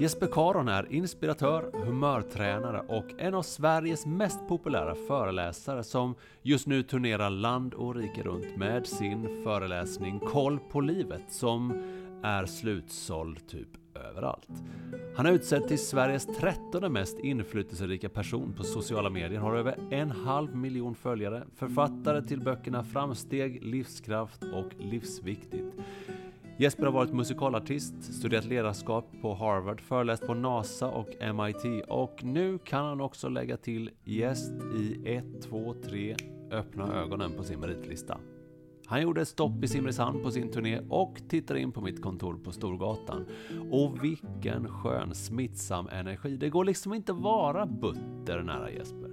Jesper Karon är inspiratör, humörtränare och en av Sveriges mest populära föreläsare som just nu turnerar land och rike runt med sin föreläsning Koll på livet som är slutsåld typ överallt. Han är utsedd till Sveriges trettonde mest inflytelserika person på sociala medier, har över en halv miljon följare, författare till böckerna Framsteg, Livskraft och Livsviktigt. Jesper har varit musikalartist, studerat ledarskap på Harvard, föreläst på NASA och MIT och nu kan han också lägga till gäst i 1, 2, 3 öppna ögonen på sin meritlista. Han gjorde ett stopp i Simrishamn på sin turné och tittade in på mitt kontor på Storgatan. Och vilken skön smittsam energi. Det går liksom inte vara butter nära Jesper.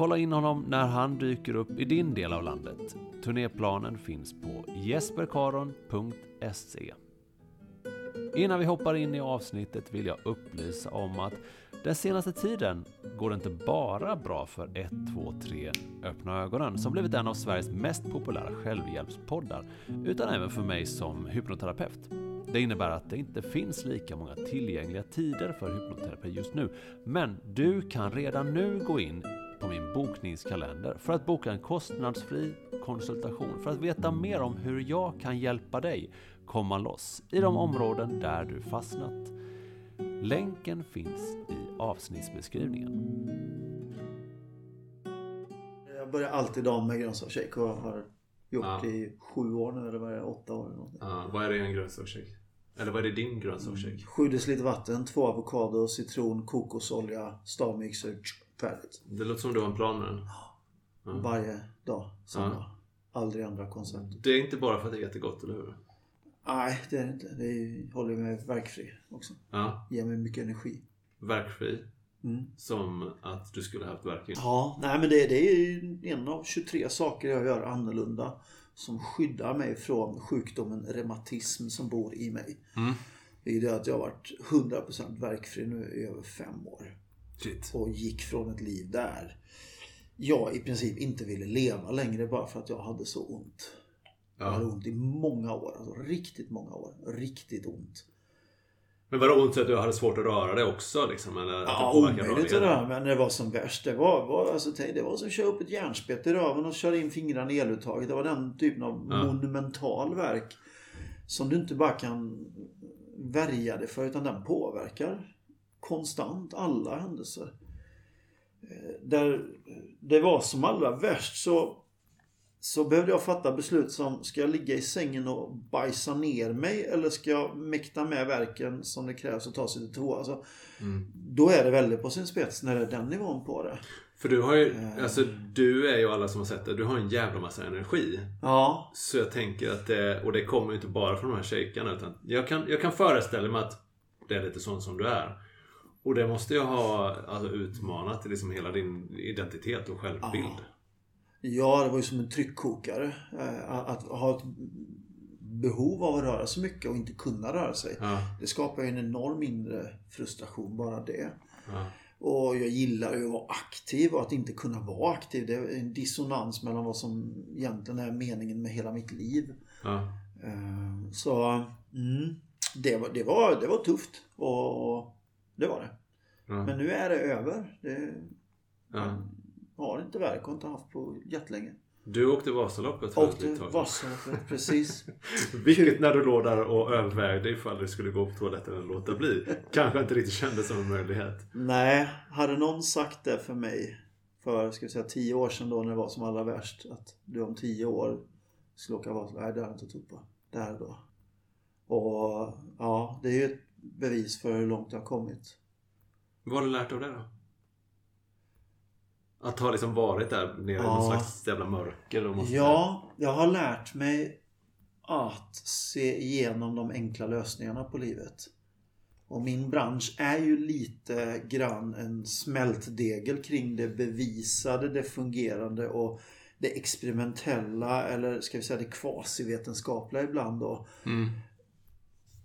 Kolla in honom när han dyker upp i din del av landet. Turnéplanen finns på jesperkaron.se. Innan vi hoppar in i avsnittet vill jag upplysa om att den senaste tiden går det inte bara bra för 1, 2, 3 Öppna ögonen som blivit en av Sveriges mest populära självhjälpspoddar, utan även för mig som hypnoterapeut. Det innebär att det inte finns lika många tillgängliga tider för hypnoterapi just nu, men du kan redan nu gå in på min bokningskalender för att boka en kostnadsfri konsultation för att veta mer om hur jag kan hjälpa dig komma loss i de områden där du fastnat. Länken finns i avsnittsbeskrivningen. Jag börjar alltid dagen med grönsaksshake och har gjort ja. i sju år nu eller vad är det, åtta år eller ja, Vad är det i en grönsaksshake? Eller vad är det din grönsaksshake? Mm. Sju deciliter vatten, två avokado, citron, kokosolja, stavmixer, färdigt. Det låter som du har en plan med den. Ja. Varje dag, samma. Ja. Aldrig andra koncept. Det är inte bara för att det är jättegott, eller hur? Nej, det är det inte. Det håller mig verkfri också. Ja. Ger mig mycket energi. Verkfri? Mm. Som att du skulle haft verk Ja, nej men det, det är en av 23 saker jag gör annorlunda. Som skyddar mig från sjukdomen reumatism som bor i mig. Mm. Det är det att jag har varit 100% verkfri nu i över fem år. Shit. Och gick från ett liv där jag i princip inte ville leva längre bara för att jag hade så ont. Ja. Jag hade ont i många år. Alltså riktigt många år. Riktigt ont. Men var det ont så att du hade svårt att röra dig också? Liksom, eller ja, omöjligt att röra när det var som värst. Det var, var, alltså, det var som att köra upp ett järnspett i röven och köra in fingrarna i eluttaget. Det var den typen av ja. monumental verk. Som du inte bara kan värja dig för utan den påverkar konstant alla händelser. Eh, där det var som allra värst så så behövde jag fatta beslut som, ska jag ligga i sängen och bajsa ner mig eller ska jag mäkta med verken som det krävs att ta sig till toa? Alltså, mm. Då är det väldigt på sin spets när det är den nivån på det. För du har ju, eh. alltså du är ju alla som har sett det, du har en jävla massa energi. Ja. Så jag tänker att det, och det kommer ju inte bara från de här shakarna utan jag kan, jag kan föreställa mig att det är lite sånt som du är. Och det måste ju ha alltså, utmanat liksom hela din identitet och självbild. Ja. Ja, det var ju som en tryckkokare. Eh, att ha ett behov av att röra sig mycket och inte kunna röra sig. Ja. Det skapar ju en enorm inre frustration bara det. Ja. Och jag gillar ju att vara aktiv och att inte kunna vara aktiv. Det är en dissonans mellan vad som egentligen är meningen med hela mitt liv. Ja. Eh, så mm, det, var, det, var, det var tufft. Och det var det. Men nu är det över. Det, har inte verk och inte haft på jättelänge. Du åkte Vasaloppet för Åkte Vasaloppet, precis. Vilket när du låg där och övervägde ifall du skulle gå på toaletten eller låta bli. Kanske inte riktigt kändes som en möjlighet. Nej, hade någon sagt det för mig för ska vi säga, tio år sedan då när det var som allra värst. Att du om tio år skulle åka Vasaloppet. Nej, det hade jag inte trott på. Där då. Och ja, det är ju ett bevis för hur långt jag har kommit. Vad har du lärt av det då? Att ha liksom varit där nere i någon Ja. slags jävla mörker och måste... Ja, jag har lärt mig att se igenom de enkla lösningarna på livet. Och min bransch är ju lite grann en smältdegel kring det bevisade, det fungerande och det experimentella eller ska vi säga det kvasivetenskapliga ibland då. Mm.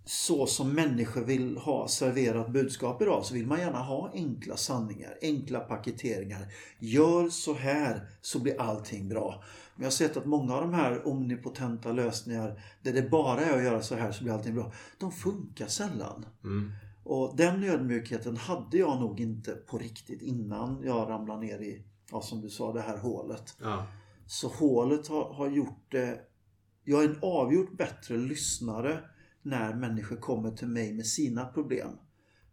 Så som människor vill ha serverat budskap idag så vill man gärna ha enkla sanningar, enkla paketeringar. Gör så här så blir allting bra. Men jag har sett att många av de här omnipotenta lösningar där det bara är att göra så här så blir allting bra. De funkar sällan. Mm. Och den ödmjukheten hade jag nog inte på riktigt innan jag ramlade ner i, ja, som du sa, det här hålet. Ja. Så hålet har, har gjort det... Jag är en avgjort bättre lyssnare när människor kommer till mig med sina problem.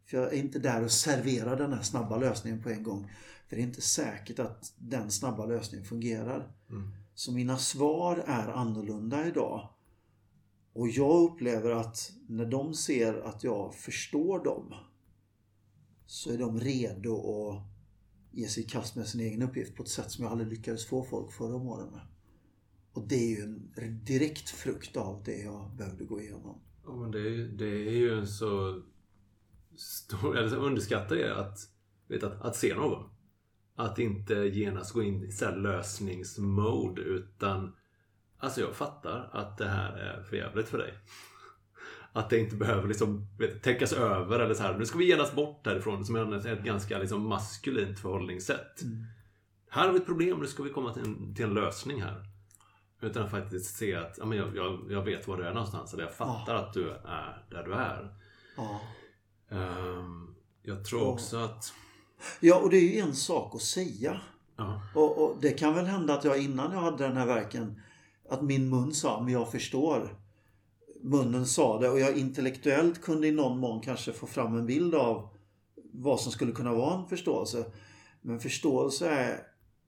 För jag är inte där och serverar den här snabba lösningen på en gång. För det är inte säkert att den snabba lösningen fungerar. Mm. Så mina svar är annorlunda idag. Och jag upplever att när de ser att jag förstår dem så är de redo att ge sig i kast med sin egen uppgift på ett sätt som jag aldrig lyckades få folk förra åren med. Och det är ju en direkt frukt av det jag behövde gå igenom. Ja, men det, är, ju- det är ju en så stor... Eller så underskattar det att, vet, att, att se någon. Att inte genast gå in i så här lösningsmode utan... Alltså jag fattar att det här är för jävligt för dig. Att det inte behöver liksom, vet, täckas över eller så här. Nu ska vi genast bort härifrån. Som är ett ganska liksom maskulint förhållningssätt. Här har vi ett problem, nu ska vi komma till en, till en lösning här. Utan att faktiskt se att ja, men jag, jag, jag vet var du är någonstans. Eller jag fattar att du är där du är. Ja. Ehm, jag tror Ja. också att... ja, och det är ju en sak att säga. Ja, Och, och det kan väl hända att jag innan jag hade den här verken att min mun sa, men jag förstår. Munnen sa det och jag intellektuellt kunde i någon mån kanske få fram en bild av vad som skulle kunna vara en förståelse. Men förståelse är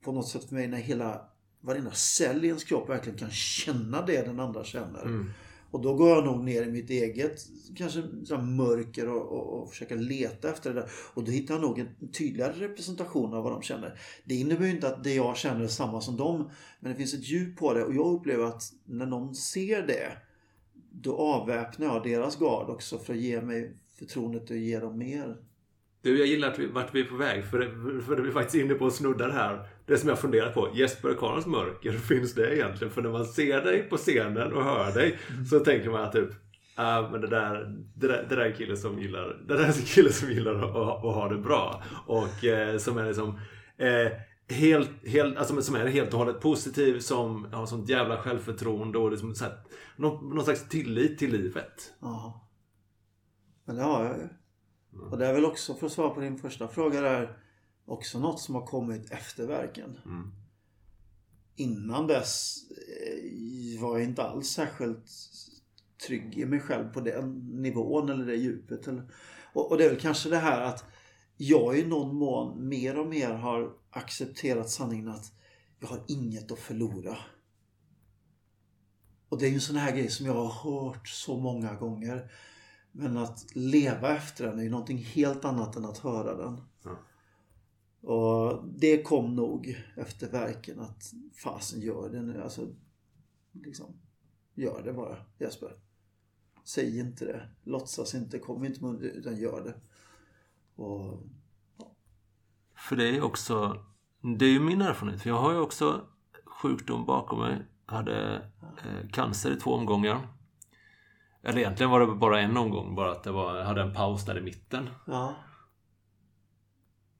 på något sätt för mig när hela varenda cell i ens kropp verkligen kan känna det den andra känner. mm, Och då går jag nog ner i mitt eget kanske mörker och, och, och försöker leta efter det där. Och då hittar jag nog en tydligare representation av vad de känner. Det innebär ju inte att det jag känner är samma som dem. Men det finns ett djup på det och jag upplever att när någon ser det då avväpnar jag deras gard också för att ge mig förtroendet att ge dem mer. Du, jag gillar att vi, vart vi är på väg. För, det- för det är faktiskt inne på och snuddar här. Det som jag funderar på. Jesper Karlssons mörker, finns det egentligen? För när man ser dig på scenen och hör dig så tänker man att typ ah, men det där, det, där, det där är en kille som gillar, det där är en kille som gillar att, att, att ha det bra. Och eh, som är liksom eh, helt, helt, alltså, som är helt och hållet positiv, som har sånt jävla självförtroende och liksom, så här, någon, någon slags tillit till livet. Ja. Men det har jag ju. Och det är väl också, för att svara på din första fråga där, också något som har kommit efter verken. Mm. Innan dess eh, var jag inte alls särskilt trygg i mig själv på den nivån eller det djupet. Eller, och, och det är väl kanske det här att jag i någon mån mer och mer har accepterat sanningen att jag har inget att förlora. Och det är ju en sån här grej som jag har hört så många gånger. Men att leva efter den är ju någonting helt annat än att höra den. Ja. Och det kom nog efter verken att fasen gör det nu. Alltså, liksom, gör det bara Jesper. Säg inte det. Låtsas inte. Kom inte med utan gör det. Och För det är också, det är ju min erfarenhet. För jag har ju också sjukdom bakom mig. Hade eh, cancer i två omgångar. Eller egentligen var det bara en omgång. Bara att det var, hade en paus där i mitten. ja,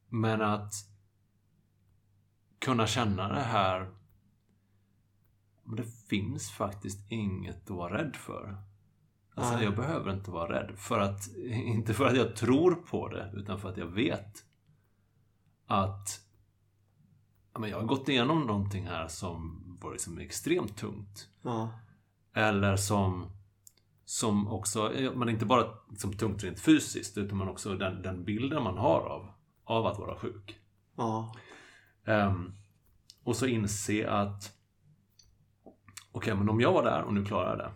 Men att kunna känna det här. Men det finns faktiskt inget att vara rädd för. Alltså Nej. jag behöver inte vara rädd. För att, inte för att jag tror på det, utan för att jag vet att men jag har gått igenom någonting här som var liksom extremt tungt. ja, Eller som, som också, man inte bara liksom tungt rent fysiskt, utan man också den, den bilden man har av, av att vara sjuk. ja, Ehm, och så inse att okej, men om jag var där och nu klarar jag det.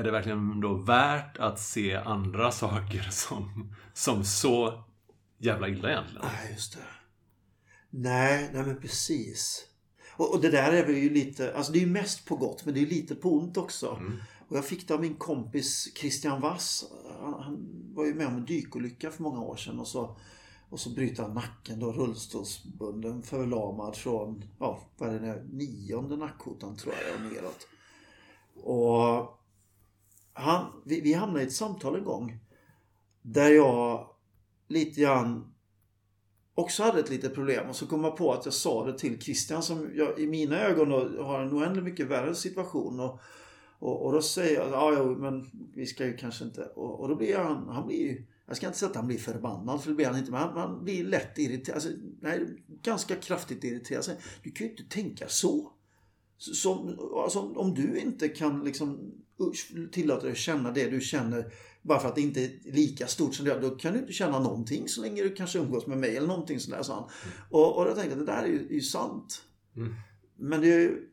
Är det verkligen då värt att se andra saker som, som så jävla illa egentligen? Nej, just det. Nej, nej men precis. Och, och, det där är ju lite, alltså det är ju mest på gott men det är lite på ont också. Mm. Och jag fick det av min kompis Christian Wass. Han, han, var ju med om en dykolycka för många år sedan och så, och så bryter han nacken då, rullstolsbunden, förlamad från, ja, vad är det nu, nionde nackkotan tror jag och neråt. Och han, vi, vi hamnade i ett samtal en gång där jag lite grann också hade ett litet problem och så kom jag på att jag sa det till Christian som jag, i mina ögon då, har en oändligt mycket värre situation. Och, och, och då säger jag, ja jo men vi ska ju kanske inte. Och, och då blir han, han blir ju, jag ska inte säga att han blir förbannad för det blir han inte, men han, han blir lätt irriterad. Alltså, nej, ganska kraftigt irriterad. Alltså, du kan ju inte tänka så. Som, alltså, om du inte kan liksom tillåta dig att känna det du känner bara för att det inte är lika stort som det Då kan du inte känna någonting så länge du kanske umgås med mig eller någonting sådär, sa han. Mm. Och, och jag tänkte att det där är ju, är ju sant. Mm. Men det är ju,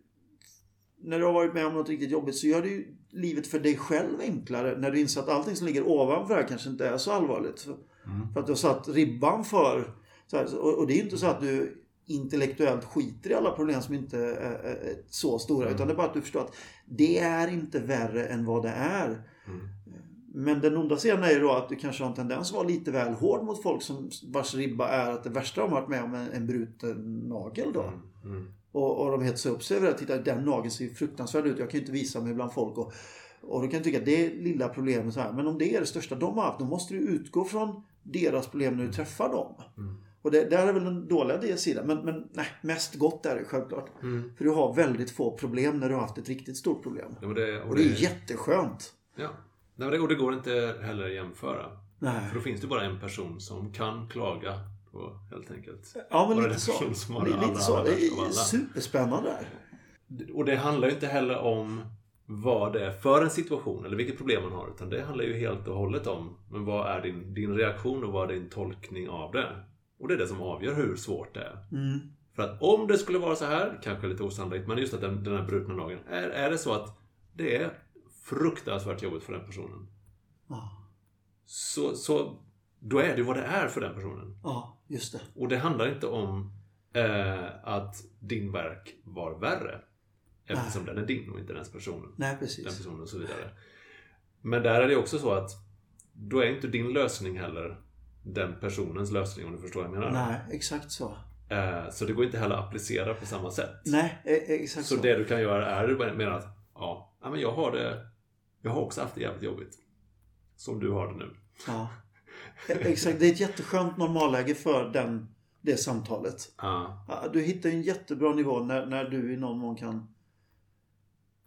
när du har varit med om något riktigt jobbigt så gör det ju livet för dig själv enklare när du inser att allting som ligger ovanför här kanske inte är så allvarligt. För, mm. för att du har satt ribban för... Här, och, och, det är ju inte så att du intellektuellt skiter i alla problem som inte är, är så stora. Mm. Utan det är bara att du förstår att det är inte värre än vad det är. Mm. Men den onda sidan är ju då att du kanske har en tendens att vara lite väl hård mot folk som vars ribba är att det värsta de har varit med om är en bruten nagel då. Mm. Mm. Och, och de hetsar upp sig över det. Titta den nageln ser fruktansvärd ut. Jag kan ju inte visa mig bland folk. Och, och du kan tycka att det är lilla problemet så här. Men om det är det största de har haft. Då måste du utgå från deras problem när du träffar dem. Mm. Och det, där är väl den dåliga sidan. Men, men nej, mest gott är det självklart. Mm. För du har väldigt få problem när du har haft ett riktigt stort problem. Ja, det, och, och det, det är jätteskönt. Ja. Nej, och det går inte heller att jämföra. Nej. För då finns det bara en person som kan klaga på helt enkelt. Ja, men lite så. Som har lite så. det är är superspännande. Och det handlar ju inte heller om vad det är för en situation eller vilket problem man har. Utan det handlar ju helt och hållet om men vad är din, din reaktion och vad är din tolkning av det. Och det är det som avgör hur svårt det är. Mm. För att om det skulle vara så här, kanske lite osannolikt, men just att den, den här brutna nageln. Är, är det så att det är fruktansvärt jobbigt för den personen. Ja. Så, så då är det vad det är för den personen. Ja, just det. Och det handlar inte om eh, att din verk var värre. Eftersom Nej. den är din och inte den personen. Nej, precis. Den personen och så vidare. Men där är det också så att då är inte din lösning heller den personens lösning om du förstår vad jag menar. Nej, exakt så. Eh, så det går inte heller att applicera på samma sätt. Nej, e- exakt Så så. det du kan göra är du menar att ja, men jag har det Jag har också haft det jävligt jobbigt. Som du har det nu. Ja. Exakt, det är ett jätteskönt normalläge för den, det samtalet. Ja. Du hittar en jättebra nivå när, när du i någon mån kan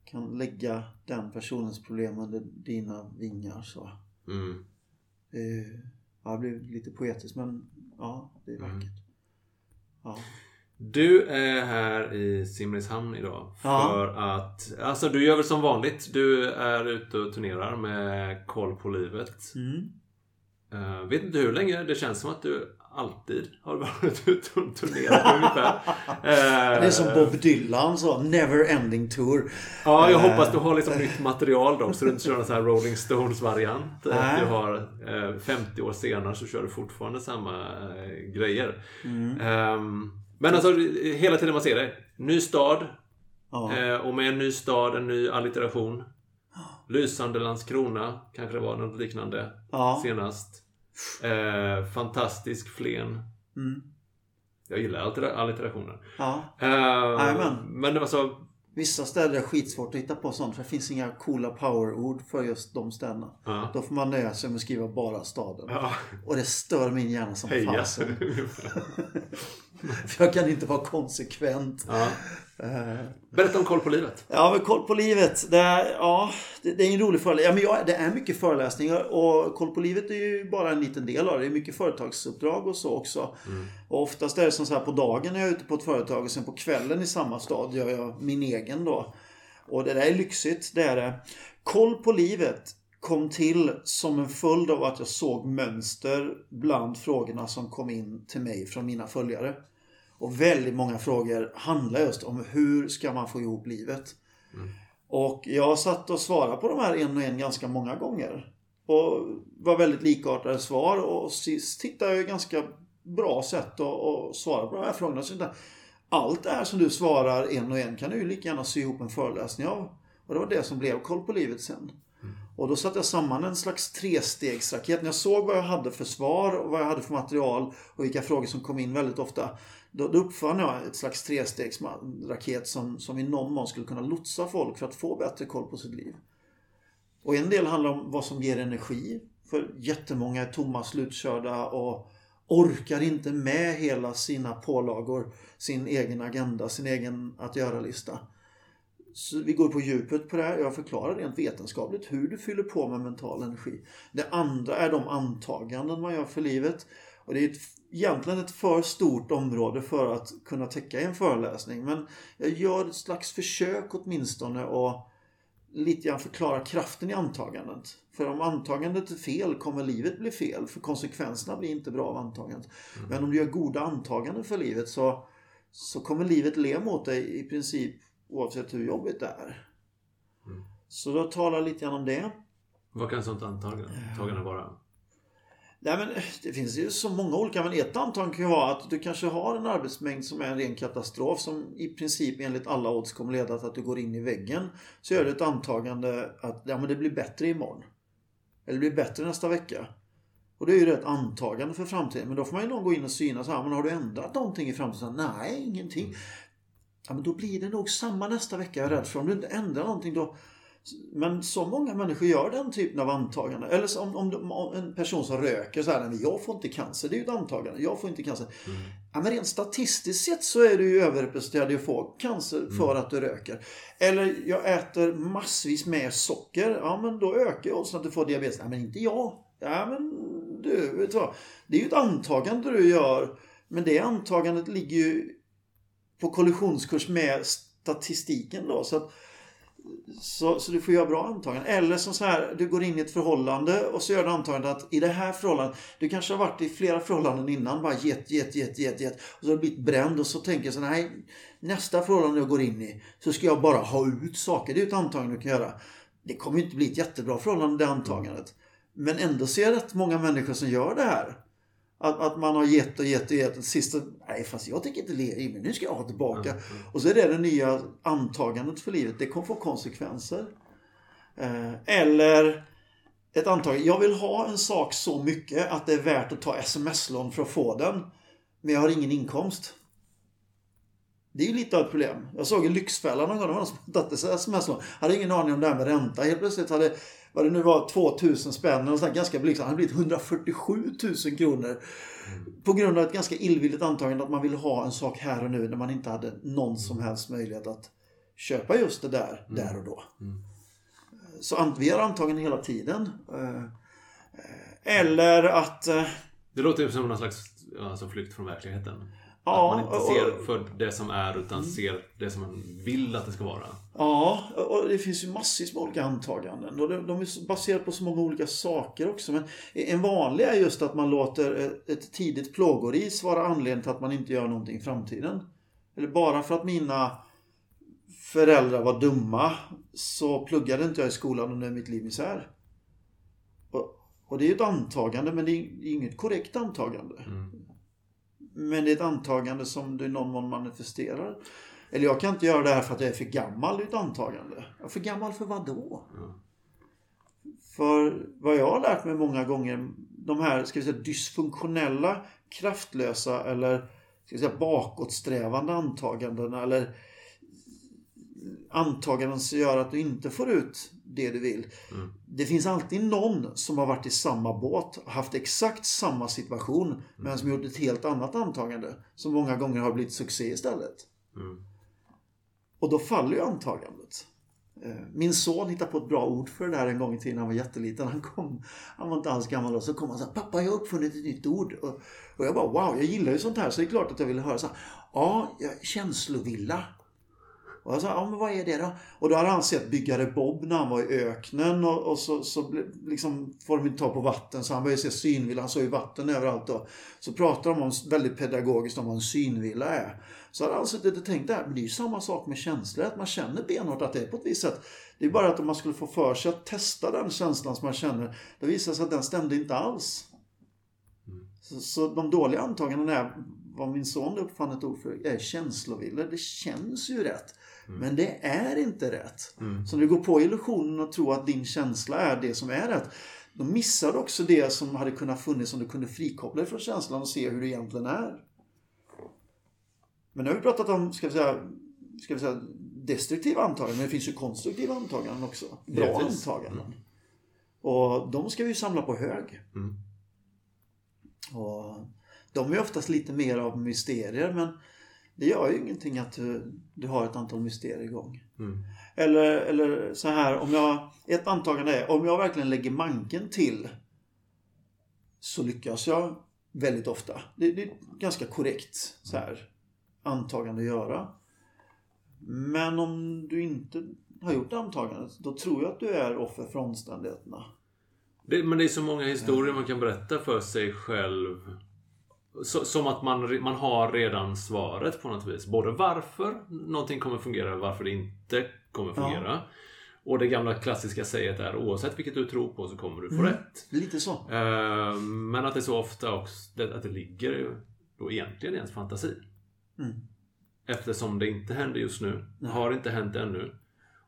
kan lägga den personens problem under dina vingar. Så. Mm. Eh, Ja, det blir lite poetiskt men ja, det är Mm. vackert. Ja. Du är här i Simrishamn idag Ja. för att Alltså du gör väl som vanligt. Du är ute och turnerar med Koll på livet. Mm. Uh, vet inte hur länge. Det känns som att du alltid har varit ute och turnerat ungefär. Eh, Det är som Bob Dylan sa, Never Ending Tour. Ja, jag Eh, hoppas du har liksom nytt material då. Så du inte kör en sån här Rolling Stones-variant. Att du har eh, 50 år senare så kör du fortfarande samma eh, grejer. Mm. Ehm, men alltså hela tiden man ser det. Ny stad. Ja. Eh, och med en ny stad, en ny allitteration. Lysande Landskrona, kanske det var något liknande Ja. senast. Eh, fantastisk Flen. Mm. Jag gillar allitterationer. ja. Eh, men alltså, Vissa städer är skitsvårt att hitta på sånt för det finns inga coola powerord för just de städerna. ja. Då får man nöja sig med att skriva bara staden. ja. Och det stör min hjärna som fasen. För jag kan inte vara konsekvent. ja. Eh, Berätta om Koll på livet. Ja, men koll på livet. Det är, ja, det, är en rolig föreläsning. Ja, men det är mycket föreläsningar och koll på livet är ju bara en liten del av det. Det är mycket företagsuppdrag och så också. Och oftast är det som så här på dagen när jag är ute på ett företag och sen på kvällen i samma stad gör jag min egen då. Och det där är lyxigt, det är det. Koll på livet kom till som en följd av att jag såg mönster bland frågorna som kom in till mig från mina följare. Och väldigt många frågor handlar just om hur ska man få ihop livet? Och jag satt och svarade på de här en och en ganska många gånger. Och var väldigt likartade svar och sist tittade jag ganska bra sätt att, att svara på de här frågorna. Så allt det här som du svarar en och en kan du ju lika gärna sy ihop en föreläsning av. Och det var det som blev Koll på livet sen. Mm. Och då satte jag samman en slags trestegsraket. När jag såg vad jag hade för svar och vad jag hade för material och vilka frågor som kom in väldigt ofta. Då, då uppfann jag ett slags trestegsraket som, som i någon mån skulle kunna lotsa folk för att få bättre koll på sitt liv. Och en del handlar om vad som ger energi. För jättemånga är tomma, slutkörda och orkar inte med hela sina pålagor, sin egen agenda, sin egen att göra-lista. Så vi går på djupet på det här. Jag förklarar rent vetenskapligt hur du fyller på med mental energi. Det andra är de antaganden man gör för livet. Och det är ett, egentligen ett för stort område för att kunna täcka i en föreläsning. Men jag gör ett slags försök åtminstone att lite grann förklara kraften i antagandet. För om antagandet är fel kommer livet bli fel. För konsekvenserna blir inte bra av antagandet. Mm. Men om du gör goda antaganden för livet så, så kommer livet le mot dig i princip oavsett hur jobbigt det är. Mm. Så då talar jag lite grann om det. Vad kan sånt antagande vara? Nej, men eh, det finns ju så många olika, men ett antagande kan ju vara att du kanske har en arbetsmängd som är en ren katastrof som i princip enligt alla odds kommer leda till att du går in i väggen. Så gör du ett antagande att ja, men det blir bättre imorgon. Eller det blir bättre nästa vecka. Och det är ju ett antagande för framtiden. Men då får man ju någon gå in och syna så här, men har du ändrat någonting i framtiden? Nej, ingenting. Ja, men då blir det nog samma nästa vecka, jag är rädd för. Om du inte ändrar någonting då men så många människor gör den typen av antaganden. Eller om, om, om en person som röker så här, nej, jag får inte cancer. Det är ju ett antagande. Jag får inte cancer. Mm. Ja, men rent statistiskt sett så är du ju överrepresenterad i att få cancer mm. för att du röker. Eller jag äter massvis med socker. Ja, men då ökar oddsen att du får diabetes. Nej, men inte jag. Ja, men du, vet du vad? Det är ju ett antagande du gör. Men det antagandet ligger ju på kollisionskurs med statistiken då. Så att, så, så du får göra bra antaganden. Eller som så här, du går in i ett förhållande och så gör du antagandet att i det här förhållandet, du kanske har varit i flera förhållanden innan, bara get, get, get, get, get. Och så har du blivit bränd och så tänker jag så nej, nästa förhållande jag går in i så ska jag bara ha ut saker. Det är ett antagande du kan göra. Det kommer ju inte bli ett jättebra förhållande det antagandet. Men ändå ser jag rätt många människor som gör det här. Att, att man har gett och gett och gett. Sista, nej fast jag tänker inte i mig. Nu ska jag ha tillbaka. Mm, mm. Och så är det det nya antagandet för livet. Det kommer få konsekvenser. Eh, eller ett antagande. Jag vill ha en sak så mycket att det är värt att ta sms-lån för att få den. Men jag har ingen inkomst. Det är ju lite av ett problem. Jag såg i Lyxfällan någon gång. Det var någon som tagit sms-lån. Hade ingen aning om det här med ränta. Helt plötsligt hade vad det nu var, 2000 spänn eller sånt ganska blygsamt. Han blivit 147 000 kronor. Mm. På grund av ett ganska illvilligt antagande att man ville ha en sak här och nu när man inte hade någon som helst möjlighet att köpa just det där, mm. där och då. Mm. Så vi har antaganden hela tiden. Eh, eller att... Eh, det låter som någon slags alltså, flykt från verkligheten. Ja, att man inte ser och, för det som är utan mm. ser det som man vill att det ska vara. Ja, och det finns ju massvis med olika antaganden. Och de, är baserade på så många olika saker också. Men en vanlig är just att man låter ett tidigt plågoris vara anledningen till att man inte gör någonting i framtiden. Eller bara för att mina föräldrar var dumma så pluggade inte jag i skolan och nu är mitt liv misär. Och, och det är ett antagande men det är inget korrekt antagande. Mm. Men det är ett antagande som du i någon mån manifesterar. Eller jag kan inte göra det här för att jag är för gammal. Det är ett antagande. För gammal för vad då? Mm. För vad jag har lärt mig många gånger, de här ska vi säga, dysfunktionella, kraftlösa eller ska vi säga, bakåtsträvande antagandena eller antaganden som gör att du inte får ut det du vill. Mm. Det finns alltid någon som har varit i samma båt, haft exakt samma situation, mm. men som gjort ett helt annat antagande. Som många gånger har blivit succé istället. Mm. Och då faller ju antagandet. Eh, min son hittade på ett bra ord för det här en gång i tiden. Han var jätteliten. Han, kom, han var inte alls gammal då. Så kom han och sa Pappa, jag har uppfunnit ett nytt ord. Och, och jag bara wow, jag gillar ju sånt här. Så det är klart att jag ville höra så här. Ja, känslovilla. Och jag sa, ja men vad är det då? Och då hade han sett byggare Bob när han var i öknen och, och så, så liksom får de inte ta på vatten så han började se synvilla. Han såg ju vatten överallt då. Så pratar de om, väldigt pedagogiskt om vad en synvilla är. Så hade han suttit och tänkt där, men det är ju samma sak med känslor. Att man känner benhårt att det är på ett visst sätt. Det är bara att om man skulle få för sig att testa den känslan som man känner. Det visar sig att den stämde inte alls. Så, så de dåliga antagandena är, vad min son uppfann ett ord för, är känslovillor. Det känns ju rätt. Mm. Men det är inte rätt. Mm. Så när du går på illusionen och tror att din känsla är det som är rätt. Då missar du också det som hade kunnat funnits om du kunde frikoppla dig från känslan och se hur det egentligen är. Men nu har vi pratat om, ska vi säga, ska vi säga destruktiva antaganden, men det finns ju konstruktiva antaganden också. Bra Givetvis. antaganden. Mm. Och de ska vi samla på hög. Mm. Och de är oftast lite mer av mysterier, men det gör ju ingenting att du, du har ett antal mysterier igång. Mm. Eller, eller så här, om jag, ett antagande är, om jag verkligen lägger manken till så lyckas jag väldigt ofta. Det, det är ganska korrekt så här, antagande att göra. Men om du inte har gjort antagandet, då tror jag att du är offer för omständigheterna. Det, men det är så många historier man kan berätta för sig själv. Så, som att man, man har redan svaret på något vis. Både varför någonting kommer fungera och varför det inte kommer fungera. Ja. Och det gamla klassiska säget är oavsett vilket du tror på så kommer du få mm. rätt. Lite så. Uh, men att det så ofta också, att det ligger då egentligen i ens fantasi. Mm. Eftersom det inte händer just nu. Nej. Har inte hänt ännu.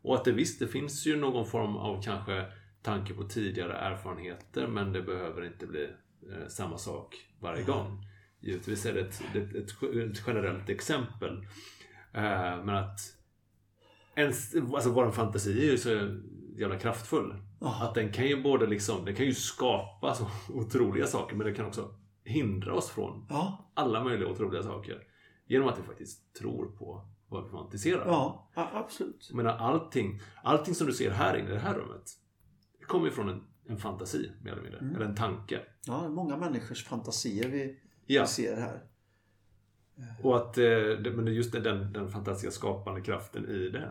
Och att det visst, det finns ju någon form av kanske tanke på tidigare erfarenheter men det behöver inte bli eh, samma sak varje gång. Givetvis är det ett, ett, ett, ett generellt exempel. Eh, men att ens, alltså vår fantasi är ju så jävla kraftfull. Oh. Att den kan ju både liksom, den kan ju skapa så otroliga saker men den kan också hindra oss från oh. alla möjliga otroliga saker. Genom att vi faktiskt tror på vad vi fantiserar. Ja, absolut. Menar allting, allting som du ser här inne i det här rummet. Det kommer ju från en, en fantasi mer eller mindre. Mm. Eller en tanke. Ja, många människors fantasier vi, ja. vi ser här. Och att eh, men just den, den fantastiska skapande kraften i det.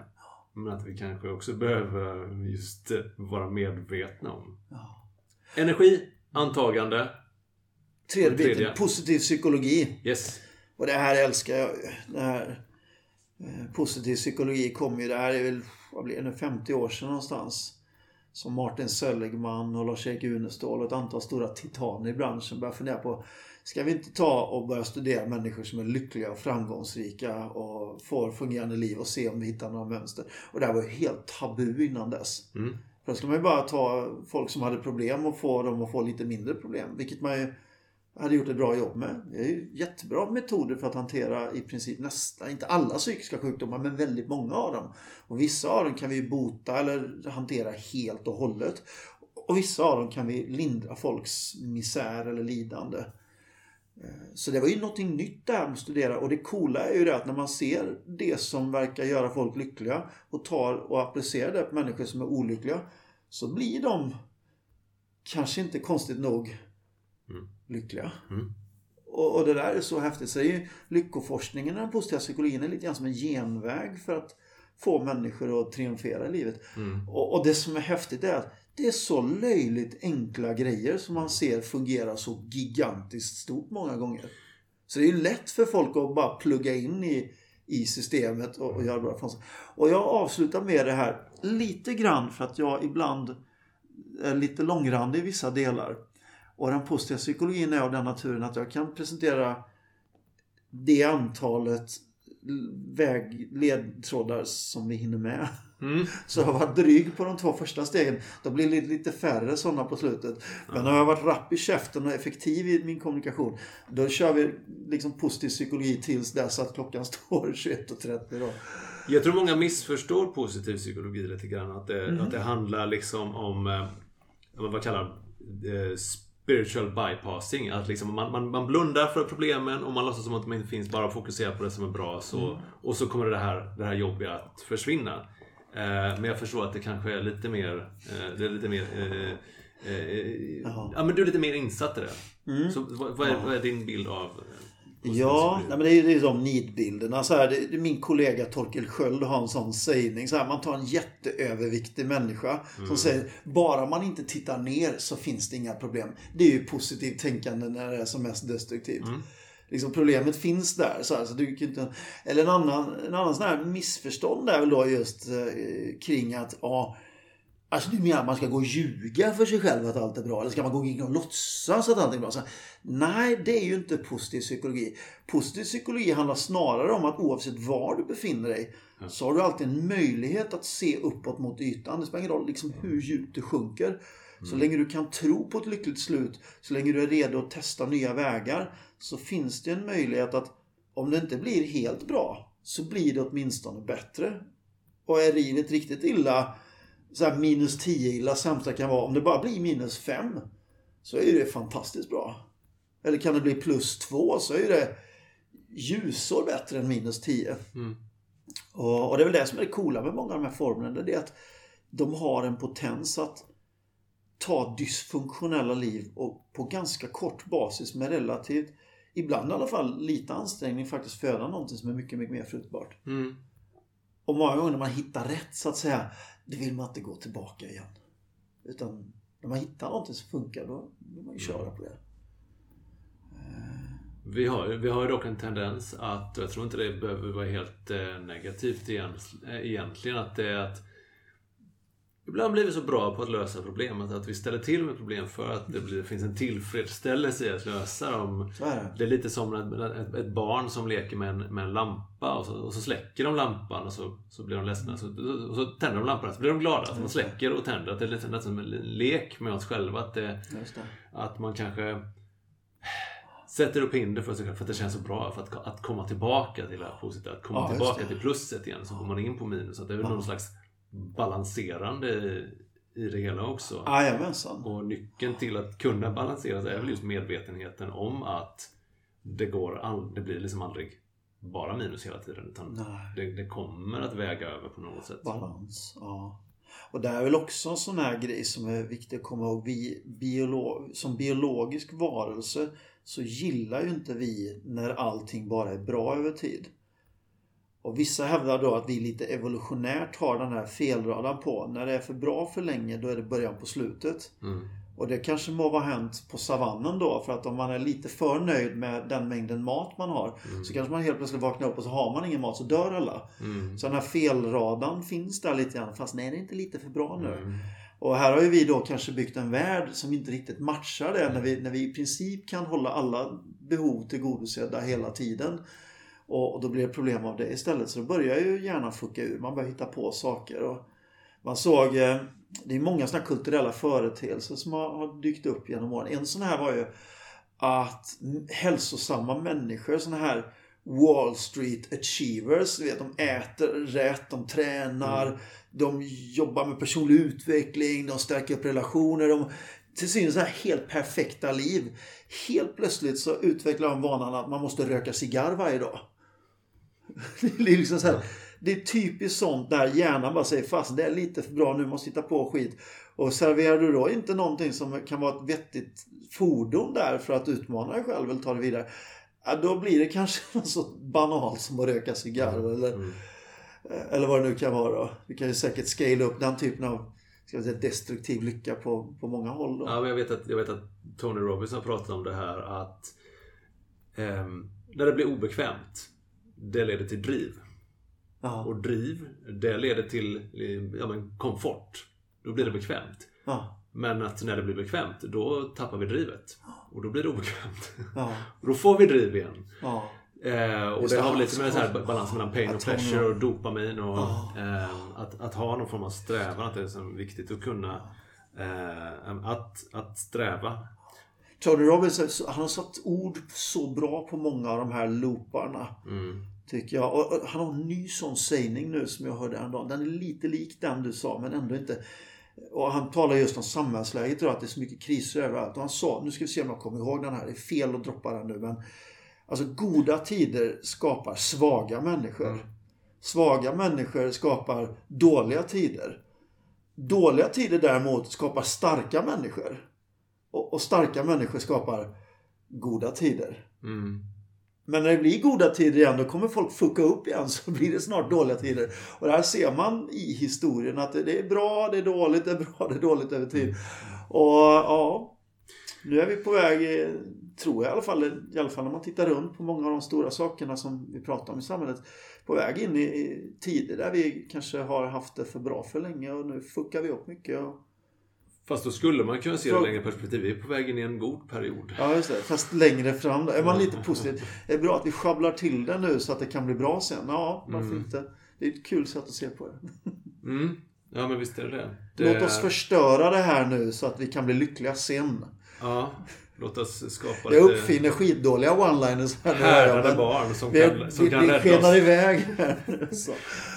Men att vi kanske också behöver just eh, vara medvetna om. Ja. Energi, antagande. Tredje, tredje biten, positiv psykologi. Yes. Och det här älskar jag. Det här, eh, positiv psykologi kom ju, det här är väl, vad blir det, 50 år sedan någonstans. Som Martin Seligman och Lars-Erik Unestål och ett antal stora titaner i branschen började fundera på Ska vi inte ta och börja studera människor som är lyckliga och framgångsrika och får fungerande liv och se om vi hittar några mönster. Och det här var ju helt tabu innan dess. Mm. För då skulle man ju bara ta folk som hade problem och få dem att få lite mindre problem. Vilket man ju hade gjort ett bra jobb med. Det är ju jättebra metoder för att hantera i princip nästan, inte alla psykiska sjukdomar, men väldigt många av dem. Och vissa av dem kan vi bota eller hantera helt och hållet. Och vissa av dem kan vi lindra folks misär eller lidande. Eh, så det var ju någonting nytt det här med att studera och det coola är ju det att när man ser det som verkar göra folk lyckliga och tar och applicerar det på människor som är olyckliga så blir de kanske inte konstigt nog mm lyckliga. Mm. Och, och, det där är så häftigt. Så är ju lyckoforskningen, den positiva psykologin, är lite grann som en genväg för att få människor att triumfera i livet. Mm. Och, och, det som är häftigt är att det är så löjligt enkla grejer som man ser fungera så gigantiskt stort många gånger. Så det är ju lätt för folk att bara plugga in i, i systemet och, och göra bra från sig. Och jag avslutar med det här lite grann för att jag ibland är lite långrandig i vissa delar. Och den positiva psykologin är av den naturen att jag kan presentera det antalet vägledtrådar som vi hinner med. Mm. Så jag har varit dryg på de två första stegen. Då blir det lite färre sådana på slutet. Men har jag varit rapp i käften och effektiv i min kommunikation. Då kör vi liksom positiv psykologi tills dess att klockan står 21.30 då. Jag tror många missförstår positiv psykologi lite grann. Att det, mm. att det handlar liksom om, eh, vad kallar det? Spiritual bypassing. Att liksom man, man, man, blundar för problemen och man låtsas som att de inte finns. Bara fokuserar på det som är bra. Så, mm. Och så kommer det här, det här jobbiga att försvinna. Eh, men jag förstår att det kanske är lite mer... Eh, det är lite mer... Eh, eh ja, men du är lite mer insatt i det. Mm. Så vad, vad, är, vad, är, din bild av Ja, nej, men det är ju de nidbilderna. Så här, det, min kollega Torkel Sköld har en sån sägning. Så här, man tar en jätteöverviktig människa mm. som säger bara man inte tittar ner så finns det inga problem. Det är ju positivt tänkande när det är som mest destruktivt. Mm. Liksom problemet finns där. Så, här, så du kan inte, eller en annan, en annan sån här missförstånd är väl då just eh, kring att ja, Alltså du menar att man ska gå och ljuga för sig själv att allt är bra? Eller ska man gå omkring och låtsas att allt är bra? Så, nej, det är ju inte positiv psykologi. Positiv psykologi handlar snarare om att oavsett var du befinner dig så har du alltid en möjlighet att se uppåt mot ytan. Det spelar ingen roll liksom hur djupt du sjunker. Mm. Så länge du kan tro på ett lyckligt slut, så länge du är redo att testa nya vägar, så finns det en möjlighet att om det inte blir helt bra, så blir det åtminstone bättre. Och är livet riktigt illa så här minus 10 illa sämsta kan vara. Om det bara blir minus 5 så är det fantastiskt bra. Eller kan det bli plus 2 så är det ljusår bättre än minus 10. Mm. Och, och, det är väl det som är det coola med många av de här formlerna. Det är att de har en potens att ta dysfunktionella liv och på ganska kort basis med relativt, ibland i alla fall lite ansträngning faktiskt föda någonting som är mycket, mycket mer fruktbart. Mm. Och många gånger när man hittar rätt så att säga då vill man inte gå tillbaka igen. Utan när man hittar någonting som funkar, då vill man ju köra på det. Vi har, vi har ju dock en tendens att, jag tror inte det behöver vara helt eh, negativt egentligen, att det är att Ibland blir vi så bra på att lösa problem att vi ställer till med problem för att det, blir, det finns en tillfredsställelse i att lösa dem. Är det. är lite som ett, ett, barn som leker med en, med en lampa och så, och så, släcker de lampan och så, så blir de ledsna. Så, och så tänder de lampan och så blir de glada. Så de släcker och tänder. Att det är lite, nästan som en lek med oss själva. Att, det, det. att man kanske sätter upp hinder för sig själv för att det känns så bra. För att, att komma tillbaka till det positiva. Att komma ja, tillbaka till plusset igen. Så går man in på minus. Att det är ja. någon slags balanserande i det hela också. Jajamensan. Och nyckeln till att kunna balansera är väl just medvetenheten om att det, går all, det blir liksom aldrig bara minus hela tiden. Utan det, det, kommer att väga över på något sätt. Balans, ja. Och det är väl också en sån här grej som är viktig att komma ihåg. Vi biolog, som biologisk varelse så gillar ju inte vi när allting bara är bra över tid. Och vissa hävdar då att vi lite evolutionärt har den här felradan på. När det är för bra för länge, då är det början på slutet. Mm. Och det kanske må vara hänt på savannen då. För att om man är lite för nöjd med den mängden mat man har. Mm. Så kanske man helt plötsligt vaknar upp och så har man ingen mat så dör alla. Mm. Så den här felradan finns där lite grann. Fast nej, det är inte lite för bra nu. Mm. Och här har ju vi då kanske byggt en värld som inte riktigt matchar det. När vi, när vi i princip kan hålla alla behov tillgodosedda hela tiden. Och, och då blir det problem av det istället. Så då börjar ju hjärnan fucka ur. Man börjar hitta på saker. Och man såg, eh, det är många sådana kulturella företeelser som har, har dykt upp genom åren. En sån här var ju att hälsosamma människor, såna här Wall Street Achievers. Vet, de äter rätt, de tränar, mm. de jobbar med personlig utveckling, de stärker upp relationer. De, till synes här helt perfekta liv. Helt plötsligt så utvecklar de vanan att man måste röka cigarr varje dag. det, är liksom så här, det är typiskt sånt där hjärnan bara säger fast det är lite för bra nu, måste hitta på skit. Och serverar du då inte någonting som kan vara ett vettigt fordon där för att utmana dig själv eller ta det vidare. Då blir det kanske något så banalt som att röka cigarr mm. eller, mm. eller vad det nu kan vara. Vi kan ju säkert scale upp den typen av ska säga, destruktiv lycka på, på många håll. Då. Ja, men jag, vet att, jag vet att Tony Robbins har pratat om det här att eh, när det blir obekvämt det leder till driv. Ja. Och driv, det leder till ja, men komfort. Då blir det bekvämt. Ja. Men att när det blir bekvämt, då tappar vi drivet. Och då blir det obekvämt. Och då får vi driv igen. Eh, och det har väl lite med så här balans mellan pain och pleasure och dopamin och eh, att, att ha någon form av strävan. Att det är så viktigt att kunna eh, att, att sträva. Tony Robbins han har satt ord så bra på många av de här looparna. Mm. Tycker jag. Och han har en ny sån sägning nu som jag hörde häromdagen. Den är lite lik den du sa men ändå inte. Och han talar just om samhällsläget idag, att det är så mycket kriser överallt. Och han sa, nu ska vi se om jag kommer ihåg den här, det är fel att droppa den nu men. Alltså goda tider skapar svaga människor. Mm. Svaga människor skapar dåliga tider. Dåliga tider däremot skapar starka människor. Och, och starka människor skapar goda tider. Mm. Men när det blir goda tider igen då kommer folk fucka upp igen så blir det snart dåliga tider. Och det här ser man i historien att det är bra, det är dåligt, det är bra, det är dåligt över tid. Och ja. Nu är vi på väg, eh, tror jag i alla fall, i alla fall när man tittar runt på många av de stora sakerna som vi pratar om i samhället. På väg in i tider där vi kanske har haft det för bra för länge och nu fuckar vi upp mycket. Och... Fast då skulle man kunna se det längre perspektiv. Vi är på väg in i en god period. Ja, just det. Fast längre fram. Då. Är man lite positiv. Det är bra att vi schabblar till det nu så att det kan bli bra sen. Ja, varför mm. inte? Det är ett kul sätt att se på det. Mm. Ja, men visst är det det. Låt oss förstöra det här nu så att vi kan bli lyckliga sen. Ja. Låt oss skapa Jag uppfinner skitdåliga one-liners här Härdade barn som vi, kan, som vi, kan vi rädda skenar iväg